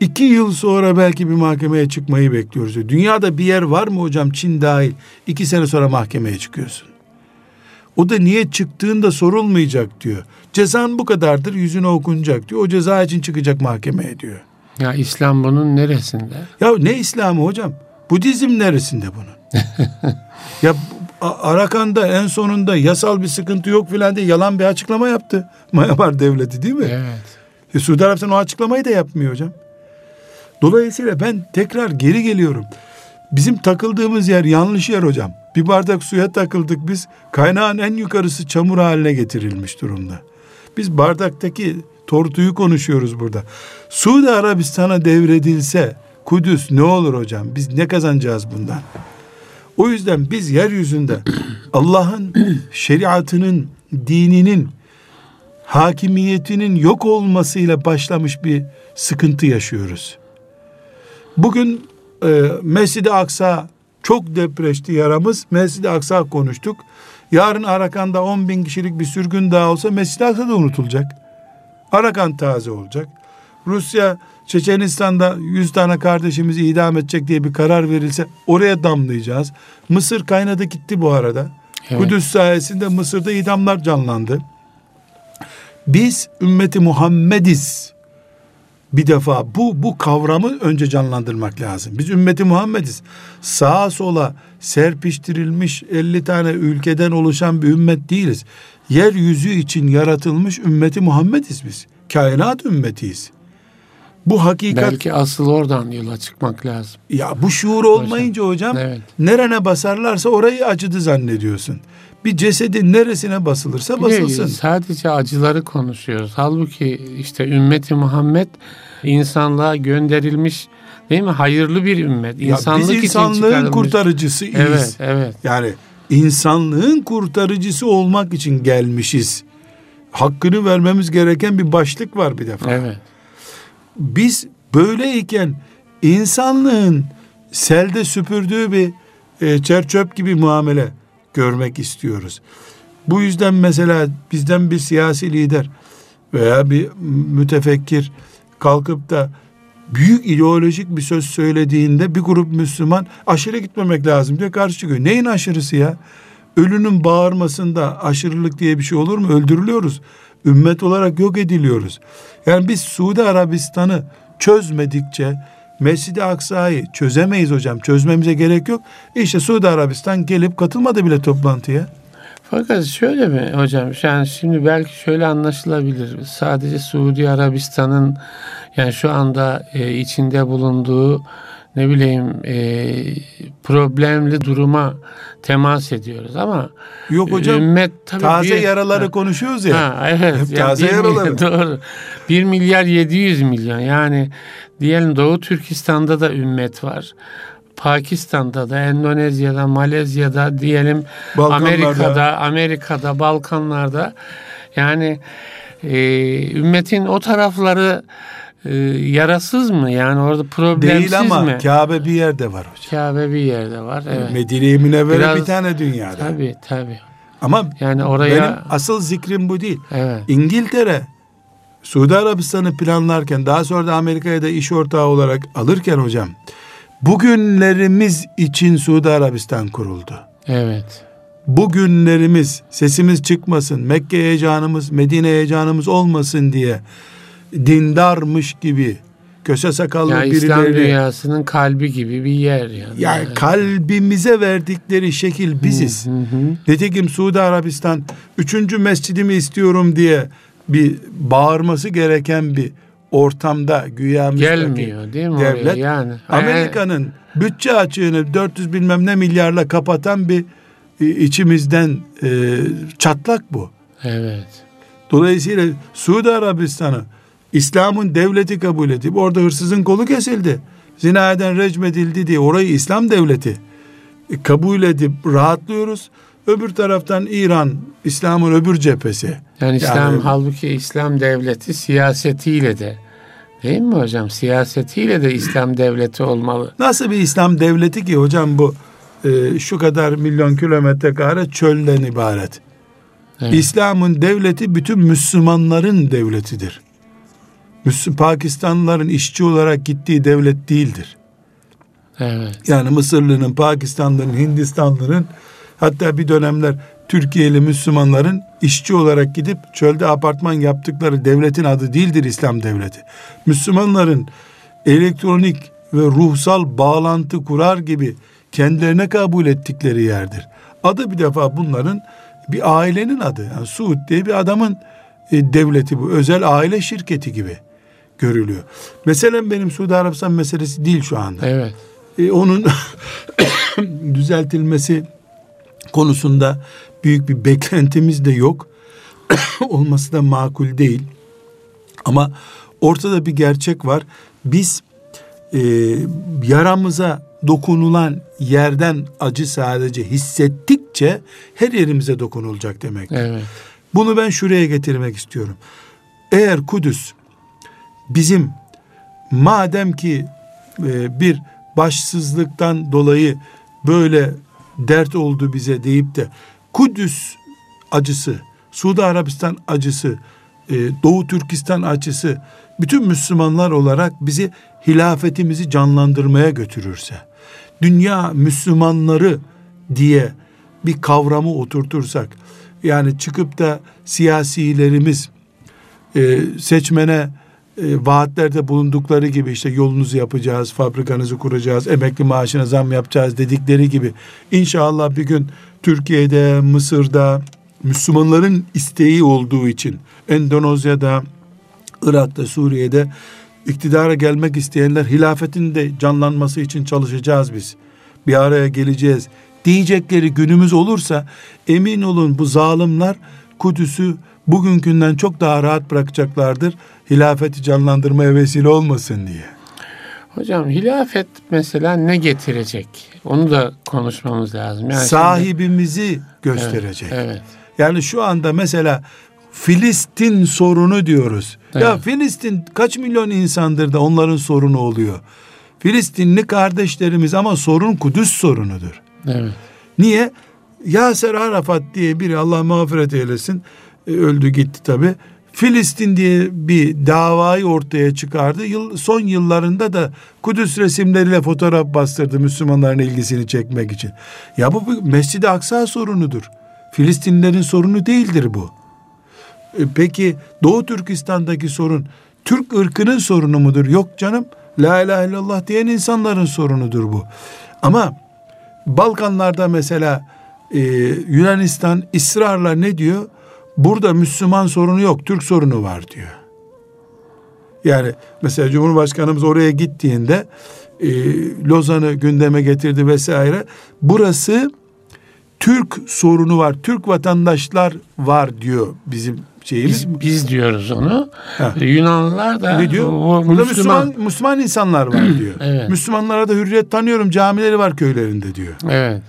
İki yıl sonra belki bir mahkemeye çıkmayı bekliyoruz. Dünyada bir yer var mı hocam Çin dahil? İki sene sonra mahkemeye çıkıyorsun. O da niye çıktığında sorulmayacak diyor. Cezan bu kadardır yüzüne okunacak diyor. O ceza için çıkacak mahkemeye diyor. Ya İslam bunun neresinde? Ya ne İslam'ı hocam? Budizm neresinde bunun? ya Arakan'da en sonunda yasal bir sıkıntı yok filan diye yalan bir açıklama yaptı. Myanmar devleti değil mi? Evet. E, Suudi Arabistan o açıklamayı da yapmıyor hocam. Dolayısıyla ben tekrar geri geliyorum. Bizim takıldığımız yer yanlış yer hocam. Bir bardak suya takıldık biz. Kaynağın en yukarısı çamur haline getirilmiş durumda. Biz bardaktaki tortuyu konuşuyoruz burada. Suudi Arabistan'a devredilse Kudüs ne olur hocam? Biz ne kazanacağız bundan? O yüzden biz yeryüzünde Allah'ın şeriatının, dininin, hakimiyetinin yok olmasıyla başlamış bir sıkıntı yaşıyoruz. Bugün e, Mescid-i Aksa çok depreşti yaramız. Mescid-i Aksa konuştuk. Yarın Arakan'da 10 bin kişilik bir sürgün daha olsa Mescid-i Aksa da unutulacak. Arakan taze olacak. Rusya Çeçenistan'da 100 tane kardeşimizi idam edecek diye bir karar verilse oraya damlayacağız. Mısır kaynadı gitti bu arada. Evet. Kudüs sayesinde Mısır'da idamlar canlandı. Biz ümmeti Muhammediz. Bir defa bu bu kavramı önce canlandırmak lazım. Biz ümmeti Muhammediz. Sağa sola serpiştirilmiş 50 tane ülkeden oluşan bir ümmet değiliz. Yeryüzü için yaratılmış ümmeti Muhammediz biz. Kainat ümmetiyiz. Bu hakikat Belki asıl oradan yola çıkmak lazım. ya bu şuur olmayınca hocam, Evet. nerene basarlarsa orayı acıdı zannediyorsun. Bir cesedin neresine basılırsa basılsın. sadece acıları konuşuyoruz. Halbuki işte ümmeti Muhammed insanlığa gönderilmiş değil mi? Hayırlı bir ümmet. Ya İnsanlık biz insanlığın kurtarıcısıyız. Evet, evet. Yani insanlığın kurtarıcısı olmak için gelmişiz. Hakkını vermemiz gereken bir başlık var bir defa. Evet. Biz böyleyken insanlığın selde süpürdüğü bir e, çerçöp gibi muamele görmek istiyoruz. Bu yüzden mesela bizden bir siyasi lider veya bir mütefekkir kalkıp da büyük ideolojik bir söz söylediğinde bir grup Müslüman aşırı gitmemek lazım diye karşı çıkıyor. Neyin aşırısı ya? Ölünün bağırmasında aşırılık diye bir şey olur mu? Öldürülüyoruz. Ümmet olarak yok ediliyoruz. Yani biz Suudi Arabistan'ı çözmedikçe Mescid-i Aksa'yı çözemeyiz hocam. Çözmemize gerek yok. İşte Suudi Arabistan gelip katılmadı bile toplantıya. Fakat şöyle mi hocam? Yani şimdi belki şöyle anlaşılabilir. Sadece Suudi Arabistan'ın yani şu anda e, içinde bulunduğu ne bileyim e, problemli duruma temas ediyoruz ama Yok hocam. ümmet tabii taze bir- yaraları Ha. konuşuyoruz ya. Ha, evet. Hep Yani taze milyar- yaraları. Doğru. 1 milyar 700 milyon. Yani diyelim Doğu Türkistan'da da ümmet var. Pakistan'da da, Endonezya'da, Malezya'da, diyelim. Amerika'da, Amerika'da, Balkanlar'da. Yani e, ümmetin o tarafları e, yarasız mı? Yani orada problemsiz Değil ama mi? Kabe bir yerde var hocam. Kabe bir yerde var. Evet. Medine-i Münevvere Biraz- bir tane dünyada. Tabii tabii. Ama Yani oraya benim asıl zikrim bu değil. evet. İngiltere Suudi Arabistan'ı planlarken daha sonra da Amerika'ya da iş ortağı olarak alırken hocam bugünlerimiz için Suudi Arabistan kuruldu. Evet. Bugünlerimiz sesimiz çıkmasın, Mekke heyecanımız, Medine heyecanımız olmasın diye dindarmış gibi köse sakallı Ya İslam birileri dünyasının kalbi gibi bir yer yani. yani Evet. kalbimize verdikleri şekil biziz. Hı hı. Nitekim Suudi Arabistan üçüncü mescidimi istiyorum diye bir bağırması gereken bir ortamda güya Gelmiyor değil mi devlet. yani? Amerika'nın bütçe açığını 400 bilmem ne milyarla kapatan bir e, içimizden e, çatlak bu. Evet. Dolayısıyla Suudi Arabistan'ı İslam'ın devleti kabul edip orada hırsızın kolu kesildi. Zina eden recm edildi diye orayı İslam devleti e, kabul edip rahatlıyoruz. Öbür taraftan İran, İslam'ın öbür cephesi. Yani İslam Yani- halbuki İslam devleti siyasetiyle de değil mi hocam? Siyasetiyle de İslam devleti olmalı. Nasıl bir İslam devleti ki hocam bu e, şu kadar milyon kilometre kare çölden ibaret. Evet. İslam'ın devleti bütün Müslümanların devletidir. Müslü Pakistanlıların işçi olarak gittiği devlet değildir. Evet. Yani Mısırlı'nın, Pakistanlı'nın, Hindistanlı'nın hatta bir dönemler Türkiye'li Müslümanların işçi olarak gidip çölde apartman yaptıkları devletin adı değildir İslam devleti. Müslümanların elektronik ve ruhsal bağlantı kurar gibi kendilerine kabul ettikleri yerdir. Adı bir defa bunların bir ailenin adı. Yani Suud diye bir adamın e, devleti bu. Özel aile şirketi gibi görülüyor. Mesela benim Suudi Arabistan meselesi değil şu anda Evet. e, onun düzeltilmesi konusunda büyük bir beklentimiz de yok. Olması da makul değil. Ama ortada bir gerçek var. Biz e, yaramıza dokunulan yerden acı sadece hissettikçe her yerimize dokunulacak demek. Evet. Bunu ben şuraya getirmek istiyorum. Eğer Kudüs bizim madem ki e, bir başsızlıktan dolayı böyle dert oldu bize deyip de Kudüs acısı, Suudi Arabistan acısı e, Doğu Türkistan açısı bütün Müslümanlar olarak bizi hilafetimizi canlandırmaya götürürse, dünya Müslümanları diye bir kavramı oturtursak, yani çıkıp da siyasilerimiz e, seçmene e, vaatlerde bulundukları gibi işte yolunuzu yapacağız, fabrikanızı kuracağız, emekli maaşına zam yapacağız dedikleri gibi inşallah bir gün Türkiye'de, Mısır'da Müslümanların isteği olduğu için Endonezya'da, Irak'ta, Suriye'de iktidara gelmek isteyenler hilafetin de canlanması için çalışacağız biz. Bir araya geleceğiz diyecekleri günümüz olursa emin olun bu zalimler Kudüs'ü bugünkünden çok daha rahat bırakacaklardır. Hilafeti canlandırmaya vesile olmasın diye. Hocam hilafet mesela ne getirecek? Onu da konuşmamız lazım. Yani Sahibimizi şimdi, gösterecek. Evet, evet. Yani şu anda mesela Filistin sorunu diyoruz. Evet. Ya Filistin kaç milyon insandır da onların sorunu oluyor. Filistinli kardeşlerimiz ama sorun Kudüs sorunudur. Evet. Niye? Yaser Arafat diye biri Allah mağfiret eylesin e, öldü gitti tabi. Filistin diye bir davayı ortaya çıkardı. Yıl, son yıllarında da Kudüs resimleriyle fotoğraf bastırdı Müslümanların ilgisini çekmek için. Ya bu Mescid-i Aksa sorunudur. Filistinlerin sorunu değildir bu. E, peki Doğu Türkistan'daki sorun Türk ırkının sorunu mudur? Yok canım. La ilahe illallah diyen insanların sorunudur bu. Ama Balkanlarda mesela e, Yunanistan ısrarla ne diyor? Burada Müslüman sorunu yok, Türk sorunu var diyor. Yani mesela Cumhurbaşkanımız oraya gittiğinde e, Lozan'ı gündeme getirdi vesaire. Burası Türk sorunu var, Türk vatandaşlar var diyor bizim şeyimiz. Biz, biz diyoruz onu. Ha. Yunanlılar da ne diyor? Burada Müslüman, Müslüman, Müslüman insanlar var diyor. evet. Müslümanlara da hürriyet tanıyorum, camileri var köylerinde diyor. Evet.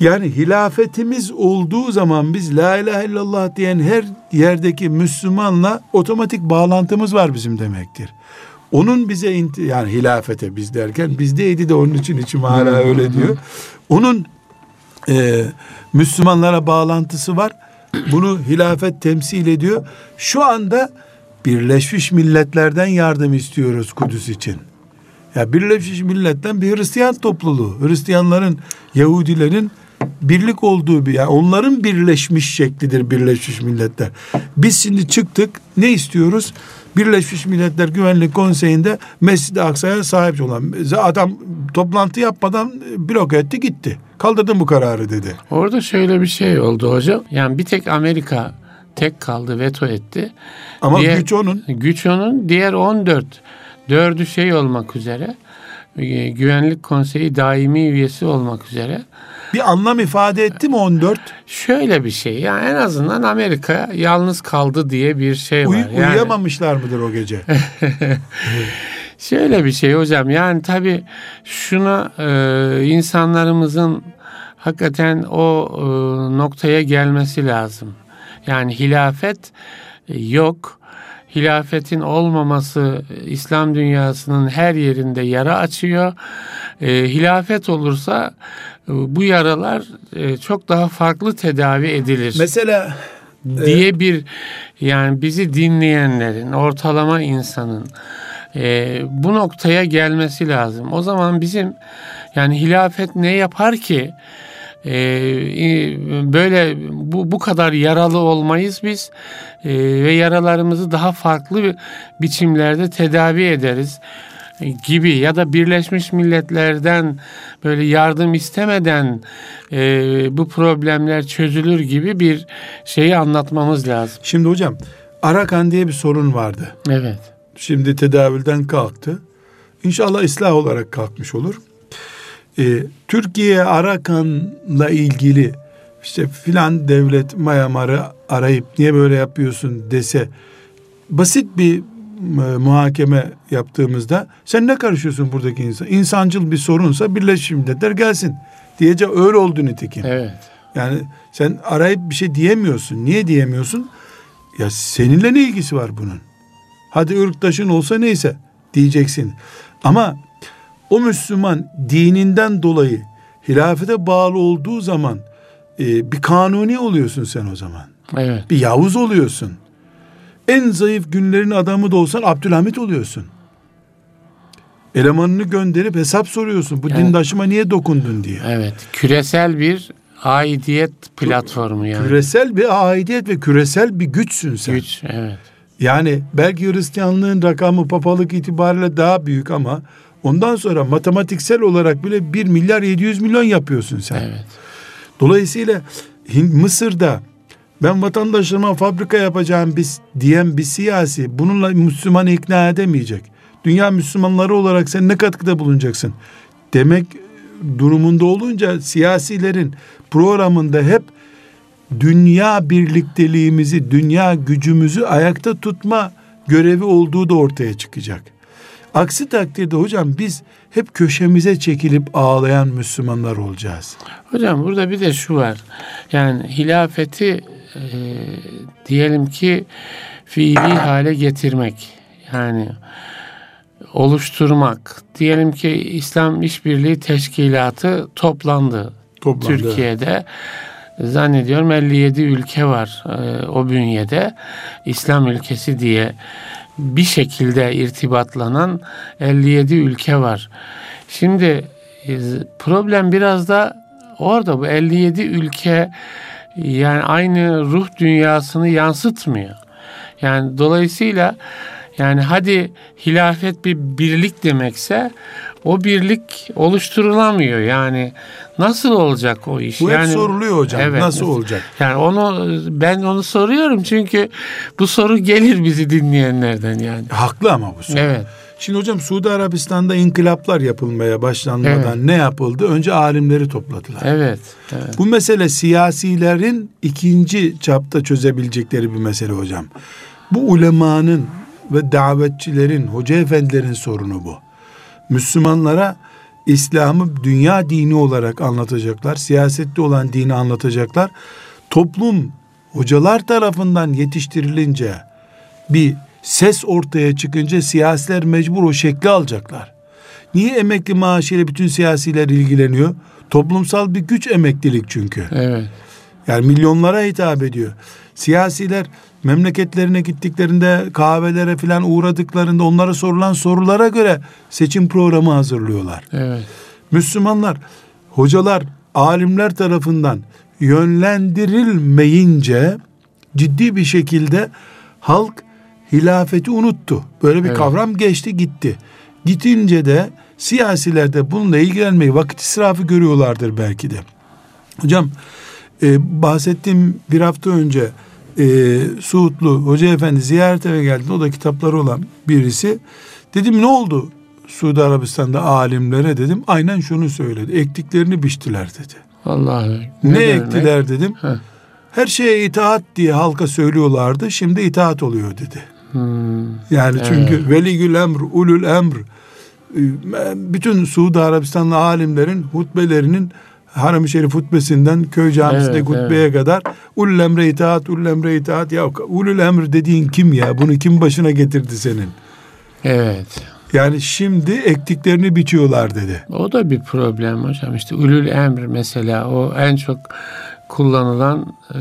Yani hilafetimiz olduğu zaman biz la ilahe illallah diyen her yerdeki Müslümanla otomatik bağlantımız var bizim demektir. Onun bize yani hilafete biz derken bizdeydi de onun için içim hala öyle diyor. Onun e, Müslümanlara bağlantısı var. Bunu hilafet temsil ediyor. Şu anda Birleşmiş Milletler'den yardım istiyoruz Kudüs için. Ya Birleşmiş Millet'ten bir Hristiyan topluluğu. Hristiyanların, Yahudilerin birlik olduğu bir yani onların birleşmiş şeklidir Birleşmiş Milletler. Biz şimdi çıktık ne istiyoruz? Birleşmiş Milletler Güvenlik Konseyi'nde Mescid-i Aksa'ya sahip olan adam toplantı yapmadan blok etti gitti. Kaldırdım bu kararı dedi. Orada şöyle bir şey oldu hocam. Yani bir tek Amerika tek kaldı veto etti. Ama diğer, güç onun. Güç onun. Diğer 14 dördü şey olmak üzere e, Güvenlik Konseyi daimi üyesi olmak üzere bir anlam ifade etti mi 14? Şöyle bir şey. Yani en azından Amerika yalnız kaldı diye bir şey var. Uy, uyuyamamışlar yani... mıdır o gece? Şöyle bir şey hocam. Yani tabii şuna e, insanlarımızın hakikaten o e, noktaya gelmesi lazım. Yani hilafet yok. Hilafetin olmaması İslam dünyasının her yerinde yara açıyor. E, hilafet olursa bu yaralar e, çok daha farklı tedavi edilir. Mesela diye e, bir yani bizi dinleyenlerin ortalama insanın e, bu noktaya gelmesi lazım. O zaman bizim yani hilafet ne yapar ki e, böyle bu bu kadar yaralı olmayız biz e, ve yaralarımızı daha farklı biçimlerde tedavi ederiz gibi ya da Birleşmiş Milletler'den böyle yardım istemeden e, bu problemler çözülür gibi bir şeyi anlatmamız lazım. Şimdi hocam Arakan diye bir sorun vardı. Evet. Şimdi tedavülden kalktı. İnşallah ıslah olarak kalkmış olur. Ee, Türkiye Arakan'la ilgili işte filan devlet Mayamar'ı arayıp niye böyle yapıyorsun dese basit bir e, muhakeme yaptığımızda sen ne karışıyorsun buradaki insan? İnsancıl bir sorunsa Birleşmiş Milletler gelsin. Diyece öyle oldu nitekim. Evet. Yani sen arayıp bir şey diyemiyorsun. Niye diyemiyorsun? Ya seninle ne ilgisi var bunun? Hadi ırktaşın olsa neyse diyeceksin. Ama o Müslüman dininden dolayı hilafete bağlı olduğu zaman e, bir kanuni oluyorsun sen o zaman. Evet. Bir Yavuz oluyorsun. En zayıf günlerin adamı da olsan Abdülhamit oluyorsun. Elemanını gönderip hesap soruyorsun. Bu Evet. dindaşıma niye dokundun diye. Evet. Küresel bir aidiyet platformu yani. Küresel bir aidiyet ve küresel bir güçsün sen. Güç. Evet. Yani belki Hristiyanlığın rakamı papalık itibariyle daha büyük ama ondan sonra matematiksel olarak bile 1 milyar 700 milyon yapıyorsun sen. Evet. Dolayısıyla Mısır'da ben vatandaşlarıma fabrika yapacağım biz diyen bir siyasi bununla Müslümanı ikna edemeyecek. Dünya Müslümanları olarak sen ne katkıda bulunacaksın? Demek durumunda olunca siyasilerin programında hep dünya birlikteliğimizi, dünya gücümüzü ayakta tutma görevi olduğu da ortaya çıkacak. Aksi takdirde hocam biz hep köşemize çekilip ağlayan Müslümanlar olacağız. Hocam burada bir de şu var. Yani hilafeti e, diyelim ki fiili hale getirmek. Yani oluşturmak. Diyelim ki İslam İşbirliği Teşkilatı toplandı. Toplandı. Türkiye'de zannediyorum 57 ülke var e, o bünyede. İslam ülkesi diye bir şekilde irtibatlanan 57 ülke var. Şimdi e, problem biraz da orada bu 57 ülke yani aynı ruh dünyasını yansıtmıyor. Yani dolayısıyla yani hadi hilafet bir birlik demekse o birlik oluşturulamıyor. Yani nasıl olacak o iş? Bu yani, hep soruluyor hocam. Evet. Nasıl olacak? Yani onu ben onu soruyorum çünkü bu soru gelir bizi dinleyenlerden yani. Haklı ama bu soru. Evet. Şimdi hocam Suudi Arabistan'da inkılaplar yapılmaya başlanmadan Evet. ne yapıldı? Önce alimleri topladılar. Evet. evet. Bu mesele siyasilerin ikinci çapta çözebilecekleri bir mesele hocam. Bu ulemanın ve davetçilerin, hoca efendilerin sorunu bu. Müslümanlara İslam'ı dünya dini olarak anlatacaklar. Siyasette olan dini anlatacaklar. Toplum hocalar tarafından yetiştirilince bir ses ortaya çıkınca siyasiler mecbur o şekli alacaklar. Niye emekli maaşıyla bütün siyasiler ilgileniyor? Toplumsal bir güç emeklilik çünkü. Evet. Yani milyonlara hitap ediyor. Siyasiler memleketlerine gittiklerinde kahvelere falan uğradıklarında onlara sorulan sorulara göre seçim programı hazırlıyorlar. Evet. Müslümanlar, hocalar, alimler tarafından yönlendirilmeyince ciddi bir şekilde halk hilafeti unuttu. Böyle bir Evet. kavram geçti gitti. Gitince de siyasiler de bununla ilgilenmeyi vakit israfı görüyorlardır belki de. Hocam e, bahsettiğim bir hafta önce e, Suudlu Hoca Efendi ziyarete eve geldi. O da kitapları olan birisi. Dedim ne oldu Suudi Arabistan'da alimlere dedim. Aynen şunu söyledi. Ektiklerini biçtiler dedi. Vallahi. Ne, demek? ektiler dedim. Heh. Her şeye itaat diye halka söylüyorlardı. Şimdi itaat oluyor dedi. Hmm. Yani çünkü veligül emr, ulul emr e, bütün Suudi Arabistanlı alimlerin hutbelerinin Haram-ı Şerif hutbesinden köy camisinde Evet, hutbeye kadar ulul emre itaat, ulul emre itaat. Ya ulul emr dediğin kim ya? Bunu kim başına getirdi senin? Evet. Yani şimdi ektiklerini biçiyorlar dedi. O da bir problem hocam. İşte ulul emr mesela o en çok kullanılan e,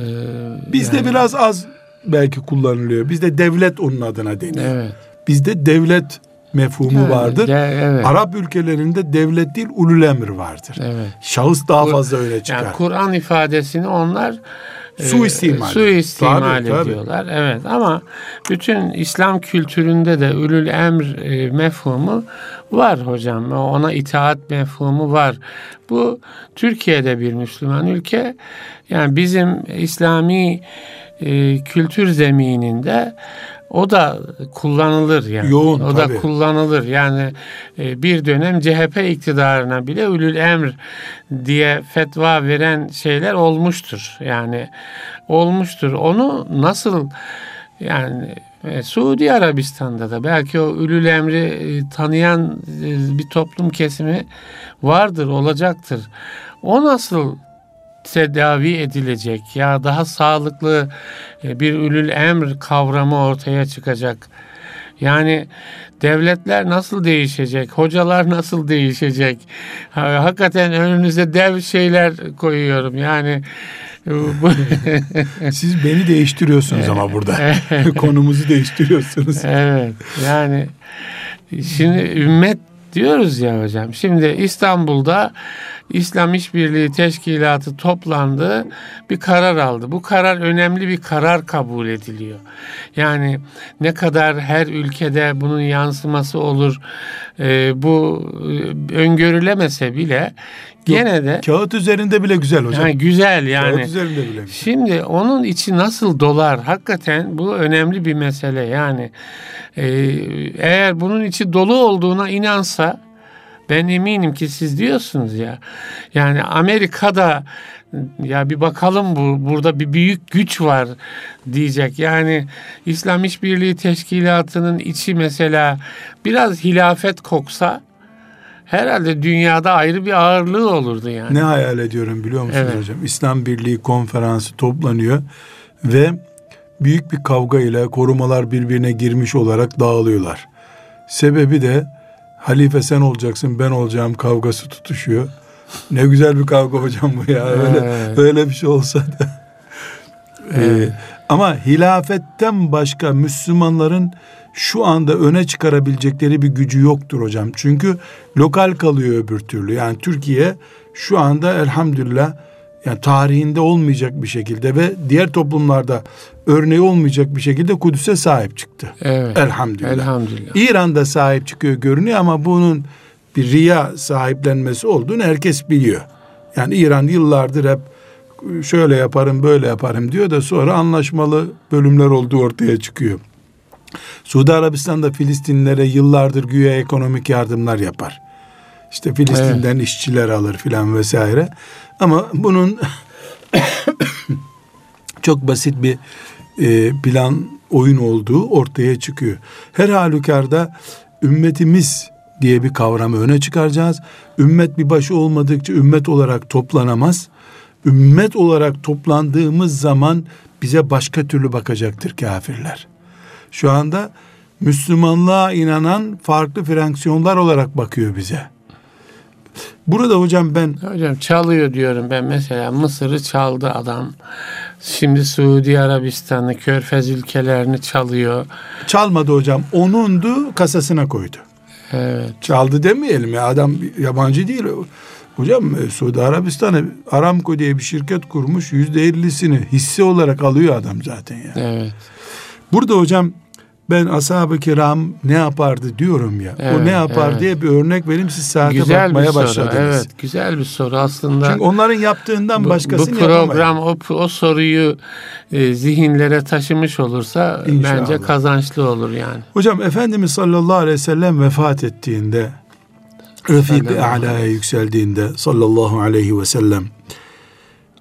Bizde yani- biraz az belki kullanılıyor. Bizde devlet onun adına deniyor. Evet. Bizde devlet mefhumu Yani vardır. de- evet. Arap ülkelerinde devlet değil ulul emir vardır. Evet. Şahıs daha Kur- fazla öne çıkar. Yani Kur'an ifadesini onlar e, Suistimal. suistimal Tabii, tabii. ediyorlar. Evet ama bütün İslam kültüründe de ülül emr e, mefhumu var hocam. Ona itaat mefhumu var. Bu Türkiye'de bir Müslüman ülke. Yani bizim İslami e, kültür zemininde o da kullanılır yani. Yoğun, o tabii. da kullanılır. Yani e, bir dönem CHP iktidarına bile ülül emr diye fetva veren şeyler olmuştur. Yani olmuştur. Onu nasıl yani e, Suudi Arabistan'da da belki o ülül emri e, tanıyan e, bir toplum kesimi vardır, olacaktır. O nasıl tedavi edilecek ya daha sağlıklı e, bir ülül emr kavramı ortaya çıkacak. Yani devletler nasıl değişecek? Hocalar nasıl değişecek? Ha, Hakikaten önünüze dev şeyler koyuyorum. Yani Siz beni değiştiriyorsunuz ama burada. Konumuzu değiştiriyorsunuz. Evet. Yani şimdi ümmet diyoruz ya hocam. Şimdi İstanbul'da İslam İşbirliği Teşkilatı toplandı, bir karar aldı. Bu karar önemli bir karar kabul ediliyor. Yani ne kadar her ülkede bunun yansıması olur, e, bu e, öngörülemese bile gene de kağıt üzerinde bile güzel hocam. Yani güzel yani. Kağıt üzerinde bile. Şimdi onun içi nasıl dolar? Hakikaten bu önemli bir mesele. Yani e, eğer bunun içi dolu olduğuna inansa ben eminim ki siz diyorsunuz ya. Yani Amerika'da ya bir bakalım bu burada bir büyük güç var diyecek. Yani İslam İşbirliği Teşkilatı'nın içi mesela biraz hilafet koksa herhalde dünyada ayrı bir ağırlığı olurdu yani. Ne hayal ediyorum biliyor musunuz evet. hocam? İslam Birliği konferansı toplanıyor ve büyük bir kavga ile korumalar birbirine girmiş olarak dağılıyorlar. Sebebi de halife sen olacaksın ben olacağım kavgası tutuşuyor. Ne güzel bir kavga hocam bu ya. Öyle, evet. öyle bir şey olsa da. Evet. Ee, ama hilafetten başka Müslümanların şu anda öne çıkarabilecekleri bir gücü yoktur hocam. Çünkü lokal kalıyor öbür türlü. Yani Türkiye şu anda elhamdülillah yani tarihinde olmayacak bir şekilde ve diğer toplumlarda örneği olmayacak bir şekilde Kudüs'e sahip çıktı. Evet. Elhamdülillah. Elhamdülillah. İran'da sahip çıkıyor görünüyor ama bunun bir riya sahiplenmesi olduğunu herkes biliyor. Yani İran yıllardır hep şöyle yaparım böyle yaparım diyor da sonra anlaşmalı bölümler olduğu ortaya çıkıyor. Suudi Arabistan da Filistinlilere yıllardır güya ekonomik yardımlar yapar. İşte Filistin'den evet. işçiler alır filan vesaire. Ama bunun çok basit bir e, plan oyun olduğu ortaya çıkıyor. Her halükarda ümmetimiz diye bir kavramı öne çıkaracağız. Ümmet bir başı olmadıkça ümmet olarak toplanamaz. Ümmet olarak toplandığımız zaman bize başka türlü bakacaktır kafirler. Şu anda Müslümanlığa inanan farklı fraksiyonlar olarak bakıyor bize. Burada hocam ben... Hocam çalıyor diyorum ben mesela Mısır'ı çaldı adam. Şimdi Suudi Arabistan'ı, Körfez ülkelerini çalıyor. Çalmadı hocam. Onundu kasasına koydu. Evet. Çaldı demeyelim ya adam yabancı değil. Hocam e, Suudi Arabistan'ı Aramco diye bir şirket kurmuş. Yüzde ellisini hisse olarak alıyor adam zaten ya. Evet. Burada hocam ben ashab-ı kiram ne yapardı diyorum ya. Evet, o ne yapar evet. diye bir örnek vereyim siz saate güzel bakmaya bir soru, başladınız. Evet güzel bir soru aslında. Çünkü onların yaptığından başkasını Bu program o, o soruyu e, zihinlere taşımış olursa İnşallah. bence kazançlı olur yani. Hocam Efendimiz sallallahu aleyhi ve sellem vefat ettiğinde Refik-i A'la'ya yükseldiğinde sallallahu aleyhi ve sellem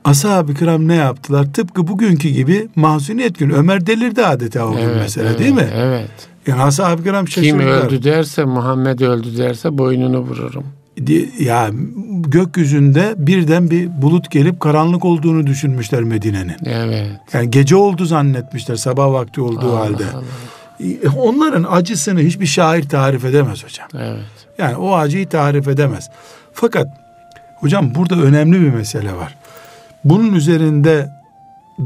ashab-ı kiram ne yaptılar? Tıpkı bugünkü gibi mahzuniyet günü. Ömer delirdi adeta o gün evet, mesela evet, değil mi? Evet. Yani ashab-ı kiram şaşırdılar. Kim öldü derse Muhammed öldü derse boynunu vururum. Ya gökyüzünde birden bir bulut gelip karanlık olduğunu düşünmüşler Medine'nin. Evet. Yani gece oldu zannetmişler sabah vakti olduğu Allah halde. Allah. Onların acısını hiçbir şair tarif edemez hocam. Evet. Yani o acıyı tarif edemez. Fakat hocam burada önemli bir mesele var bunun üzerinde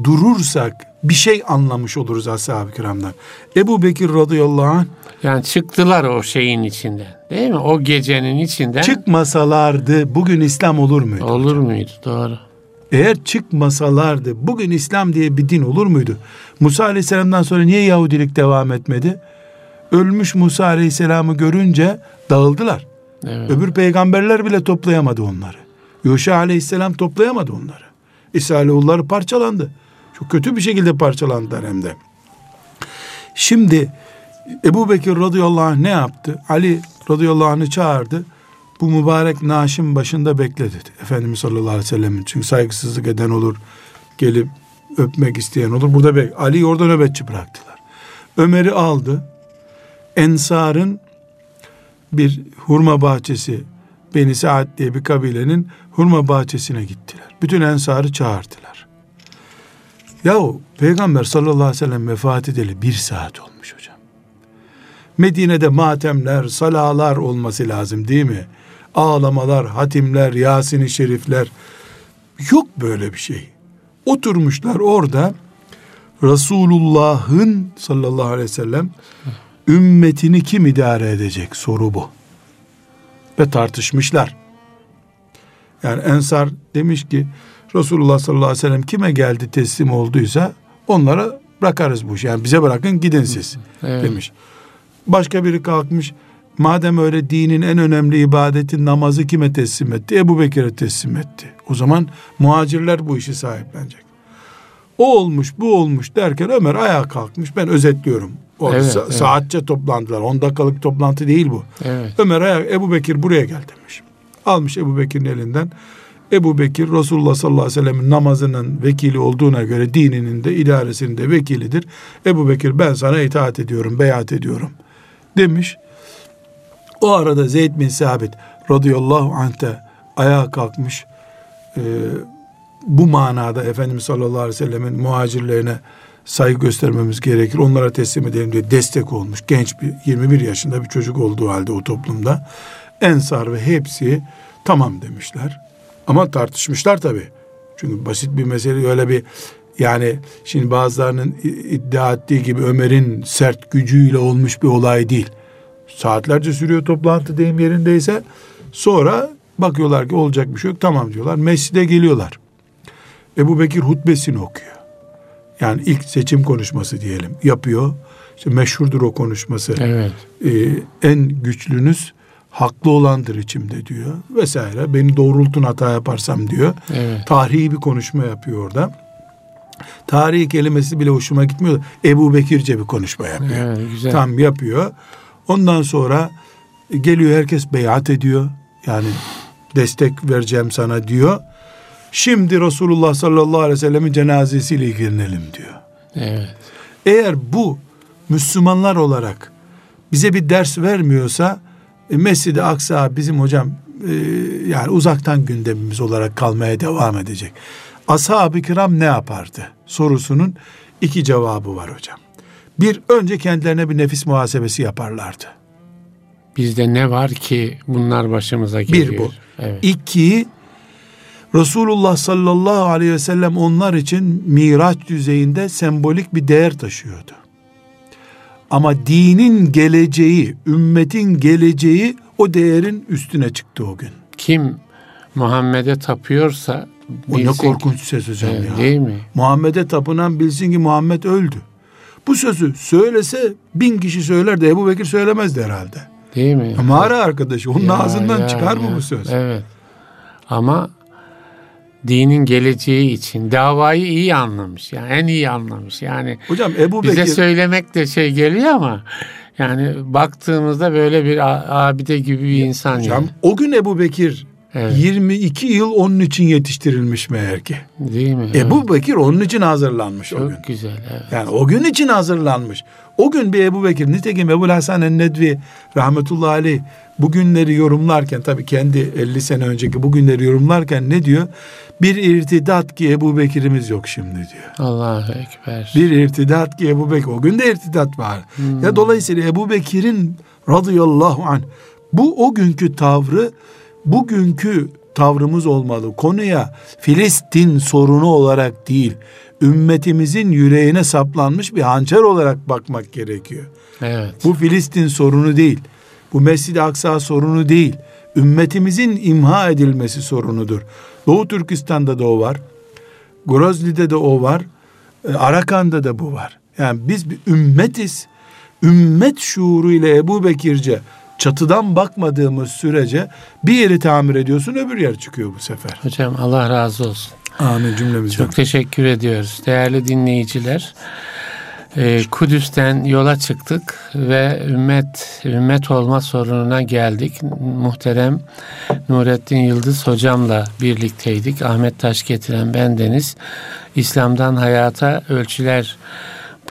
durursak bir şey anlamış oluruz ashab-ı kiramdan. Ebu Bekir radıyallahu anh yani çıktılar o şeyin içinden. Değil mi? O gecenin içinden. Çıkmasalardı bugün İslam olur muydu? Olur hocam? muydu? Doğru. Eğer çıkmasalardı bugün İslam diye bir din olur muydu? Musa Aleyhisselam'dan sonra niye Yahudilik devam etmedi? Ölmüş Musa Aleyhisselam'ı görünce dağıldılar. Evet. Öbür peygamberler bile toplayamadı onları. Yuşa Aleyhisselam toplayamadı onları. İsrailoğulları parçalandı. Çok kötü bir şekilde parçalandılar hem de. Şimdi Ebu Bekir radıyallahu anh ne yaptı? Ali radıyallahu anh'ı çağırdı. Bu mübarek naaşın başında bekledi. Efendimiz sallallahu aleyhi ve sellem. Çünkü saygısızlık eden olur. Gelip öpmek isteyen olur. Burada bek. Ali orada nöbetçi bıraktılar. Ömer'i aldı. Ensar'ın bir hurma bahçesi Beni Saad diye bir kabilenin hurma bahçesine gittiler. Bütün ensarı çağırdılar. Yahu Peygamber sallallahu aleyhi ve sellem vefat edeli bir saat olmuş hocam. Medine'de matemler, salalar olması lazım değil mi? Ağlamalar, hatimler, Yasin-i Şerifler. Yok böyle bir şey. Oturmuşlar orada Resulullah'ın sallallahu aleyhi ve sellem ümmetini kim idare edecek soru bu. Ve tartışmışlar. Yani Ensar demiş ki Resulullah sallallahu aleyhi ve sellem kime geldi teslim olduysa onlara bırakarız bu işi. Yani bize bırakın gidin siz evet. demiş. Başka biri kalkmış madem öyle dinin en önemli ibadeti namazı kime teslim etti? Ebu Bekir'e teslim etti. O zaman muhacirler bu işi sahiplenecek. O olmuş bu olmuş derken Ömer ayağa kalkmış. Ben özetliyorum. O evet, sa- evet. saatçe toplandılar. 10 dakikalık toplantı değil bu. Evet. Ömer ayak Ebu Bekir buraya gel demiş. Almış Ebu Bekir'in elinden. Ebu Bekir Resulullah sallallahu aleyhi ve sellem'in namazının vekili olduğuna göre dininin de idaresinin de vekilidir. Ebu Bekir ben sana itaat ediyorum, beyat ediyorum demiş. O arada Zeyd bin Sabit radıyallahu anh de ayağa kalkmış. Ee, bu manada Efendimiz sallallahu aleyhi ve sellemin muhacirlerine saygı göstermemiz gerekir. Onlara teslim edelim diye destek olmuş. Genç bir 21 yaşında bir çocuk olduğu halde o toplumda. Ensar ve hepsi tamam demişler. Ama tartışmışlar tabii. Çünkü basit bir mesele öyle bir yani şimdi bazılarının iddia ettiği gibi Ömer'in sert gücüyle olmuş bir olay değil. Saatlerce sürüyor toplantı deyim yerindeyse sonra bakıyorlar ki olacak bir şey yok tamam diyorlar. Mescide geliyorlar. Ebu Bekir hutbesini okuyor. Yani ilk seçim konuşması diyelim yapıyor. İşte meşhurdur o konuşması. Evet. Ee, en güçlünüz haklı olandır içimde diyor vesaire. Beni doğrultun hata yaparsam diyor. Evet. Tarihi bir konuşma yapıyor orada. Tarihi kelimesi bile hoşuma gitmiyor. Ebu Bekirce bir konuşma yapıyor. Evet, güzel. Tam yapıyor. Ondan sonra geliyor herkes beyat ediyor. Yani destek vereceğim sana diyor. Şimdi Resulullah sallallahu aleyhi ve sellemin cenazesiyle ilgilenelim diyor. Evet. Eğer bu Müslümanlar olarak bize bir ders vermiyorsa Mescid-i Aksa bizim hocam e, yani uzaktan gündemimiz olarak kalmaya devam edecek. Ashab-ı kiram ne yapardı? Sorusunun iki cevabı var hocam. Bir, önce kendilerine bir nefis muhasebesi yaparlardı. Bizde ne var ki bunlar başımıza geliyor? Bir bu. Evet. İki, Resulullah sallallahu aleyhi ve sellem onlar için miraç düzeyinde sembolik bir değer taşıyordu. Ama dinin geleceği, ümmetin geleceği o değerin üstüne çıktı o gün. Kim Muhammed'e tapıyorsa o ne korkunç söz hocam evet, ya. Değil mi? Muhammed'e tapınan bilsin ki Muhammed öldü. Bu sözü söylese bin kişi söyler de Ebu Bekir söylemezdi herhalde. Değil mi? Mağara arkadaşı onun ya, ağzından ya, çıkar ya. mı bu söz? Evet. Ama dinin geleceği için davayı iyi anlamış. Yani en iyi anlamış. Yani Hocam Ebu bize Bekir... söylemek de şey geliyor ama yani baktığımızda böyle bir abide gibi bir insan. Hocam yani. o gün Ebu Bekir Evet. 22 yıl onun için yetiştirilmiş meğer ki. Değil mi? Ebu evet. Bekir onun için hazırlanmış Çok o gün. Çok güzel. Evet. Yani o gün için hazırlanmış. O gün bir Ebu Bekir, nitekim Ebu Hasan el-Nedvi rahmetullahi aleyh bugünleri yorumlarken tabii kendi 50 sene önceki bugünleri yorumlarken ne diyor? Bir irtidat ki Ebu Bekir'imiz yok şimdi diyor. Allahu Ekber. Bir irtidat ki Ebu Bekir. O gün de irtidat var. Hmm. Ya dolayısıyla Ebu Bekir'in radıyallahu anh bu o günkü tavrı bugünkü tavrımız olmalı. Konuya Filistin sorunu olarak değil, ümmetimizin yüreğine saplanmış bir hançer olarak bakmak gerekiyor. Evet. Bu Filistin sorunu değil. Bu Mescid-i Aksa sorunu değil. Ümmetimizin imha edilmesi sorunudur. Doğu Türkistan'da da o var. Grozny'de de o var. E, Arakan'da da bu var. Yani biz bir ümmetiz. Ümmet şuuru ile Ebu Bekirce çatıdan bakmadığımız sürece bir yeri tamir ediyorsun öbür yer çıkıyor bu sefer. Hocam Allah razı olsun. Amin cümlemizden. Çok teşekkür ediyoruz. Değerli dinleyiciler. Ee, Kudüs'ten yola çıktık ve ümmet ümmet olma sorununa geldik. Muhterem Nurettin Yıldız hocamla birlikteydik. Ahmet Taş getiren bendeniz. İslam'dan Hayata Ölçüler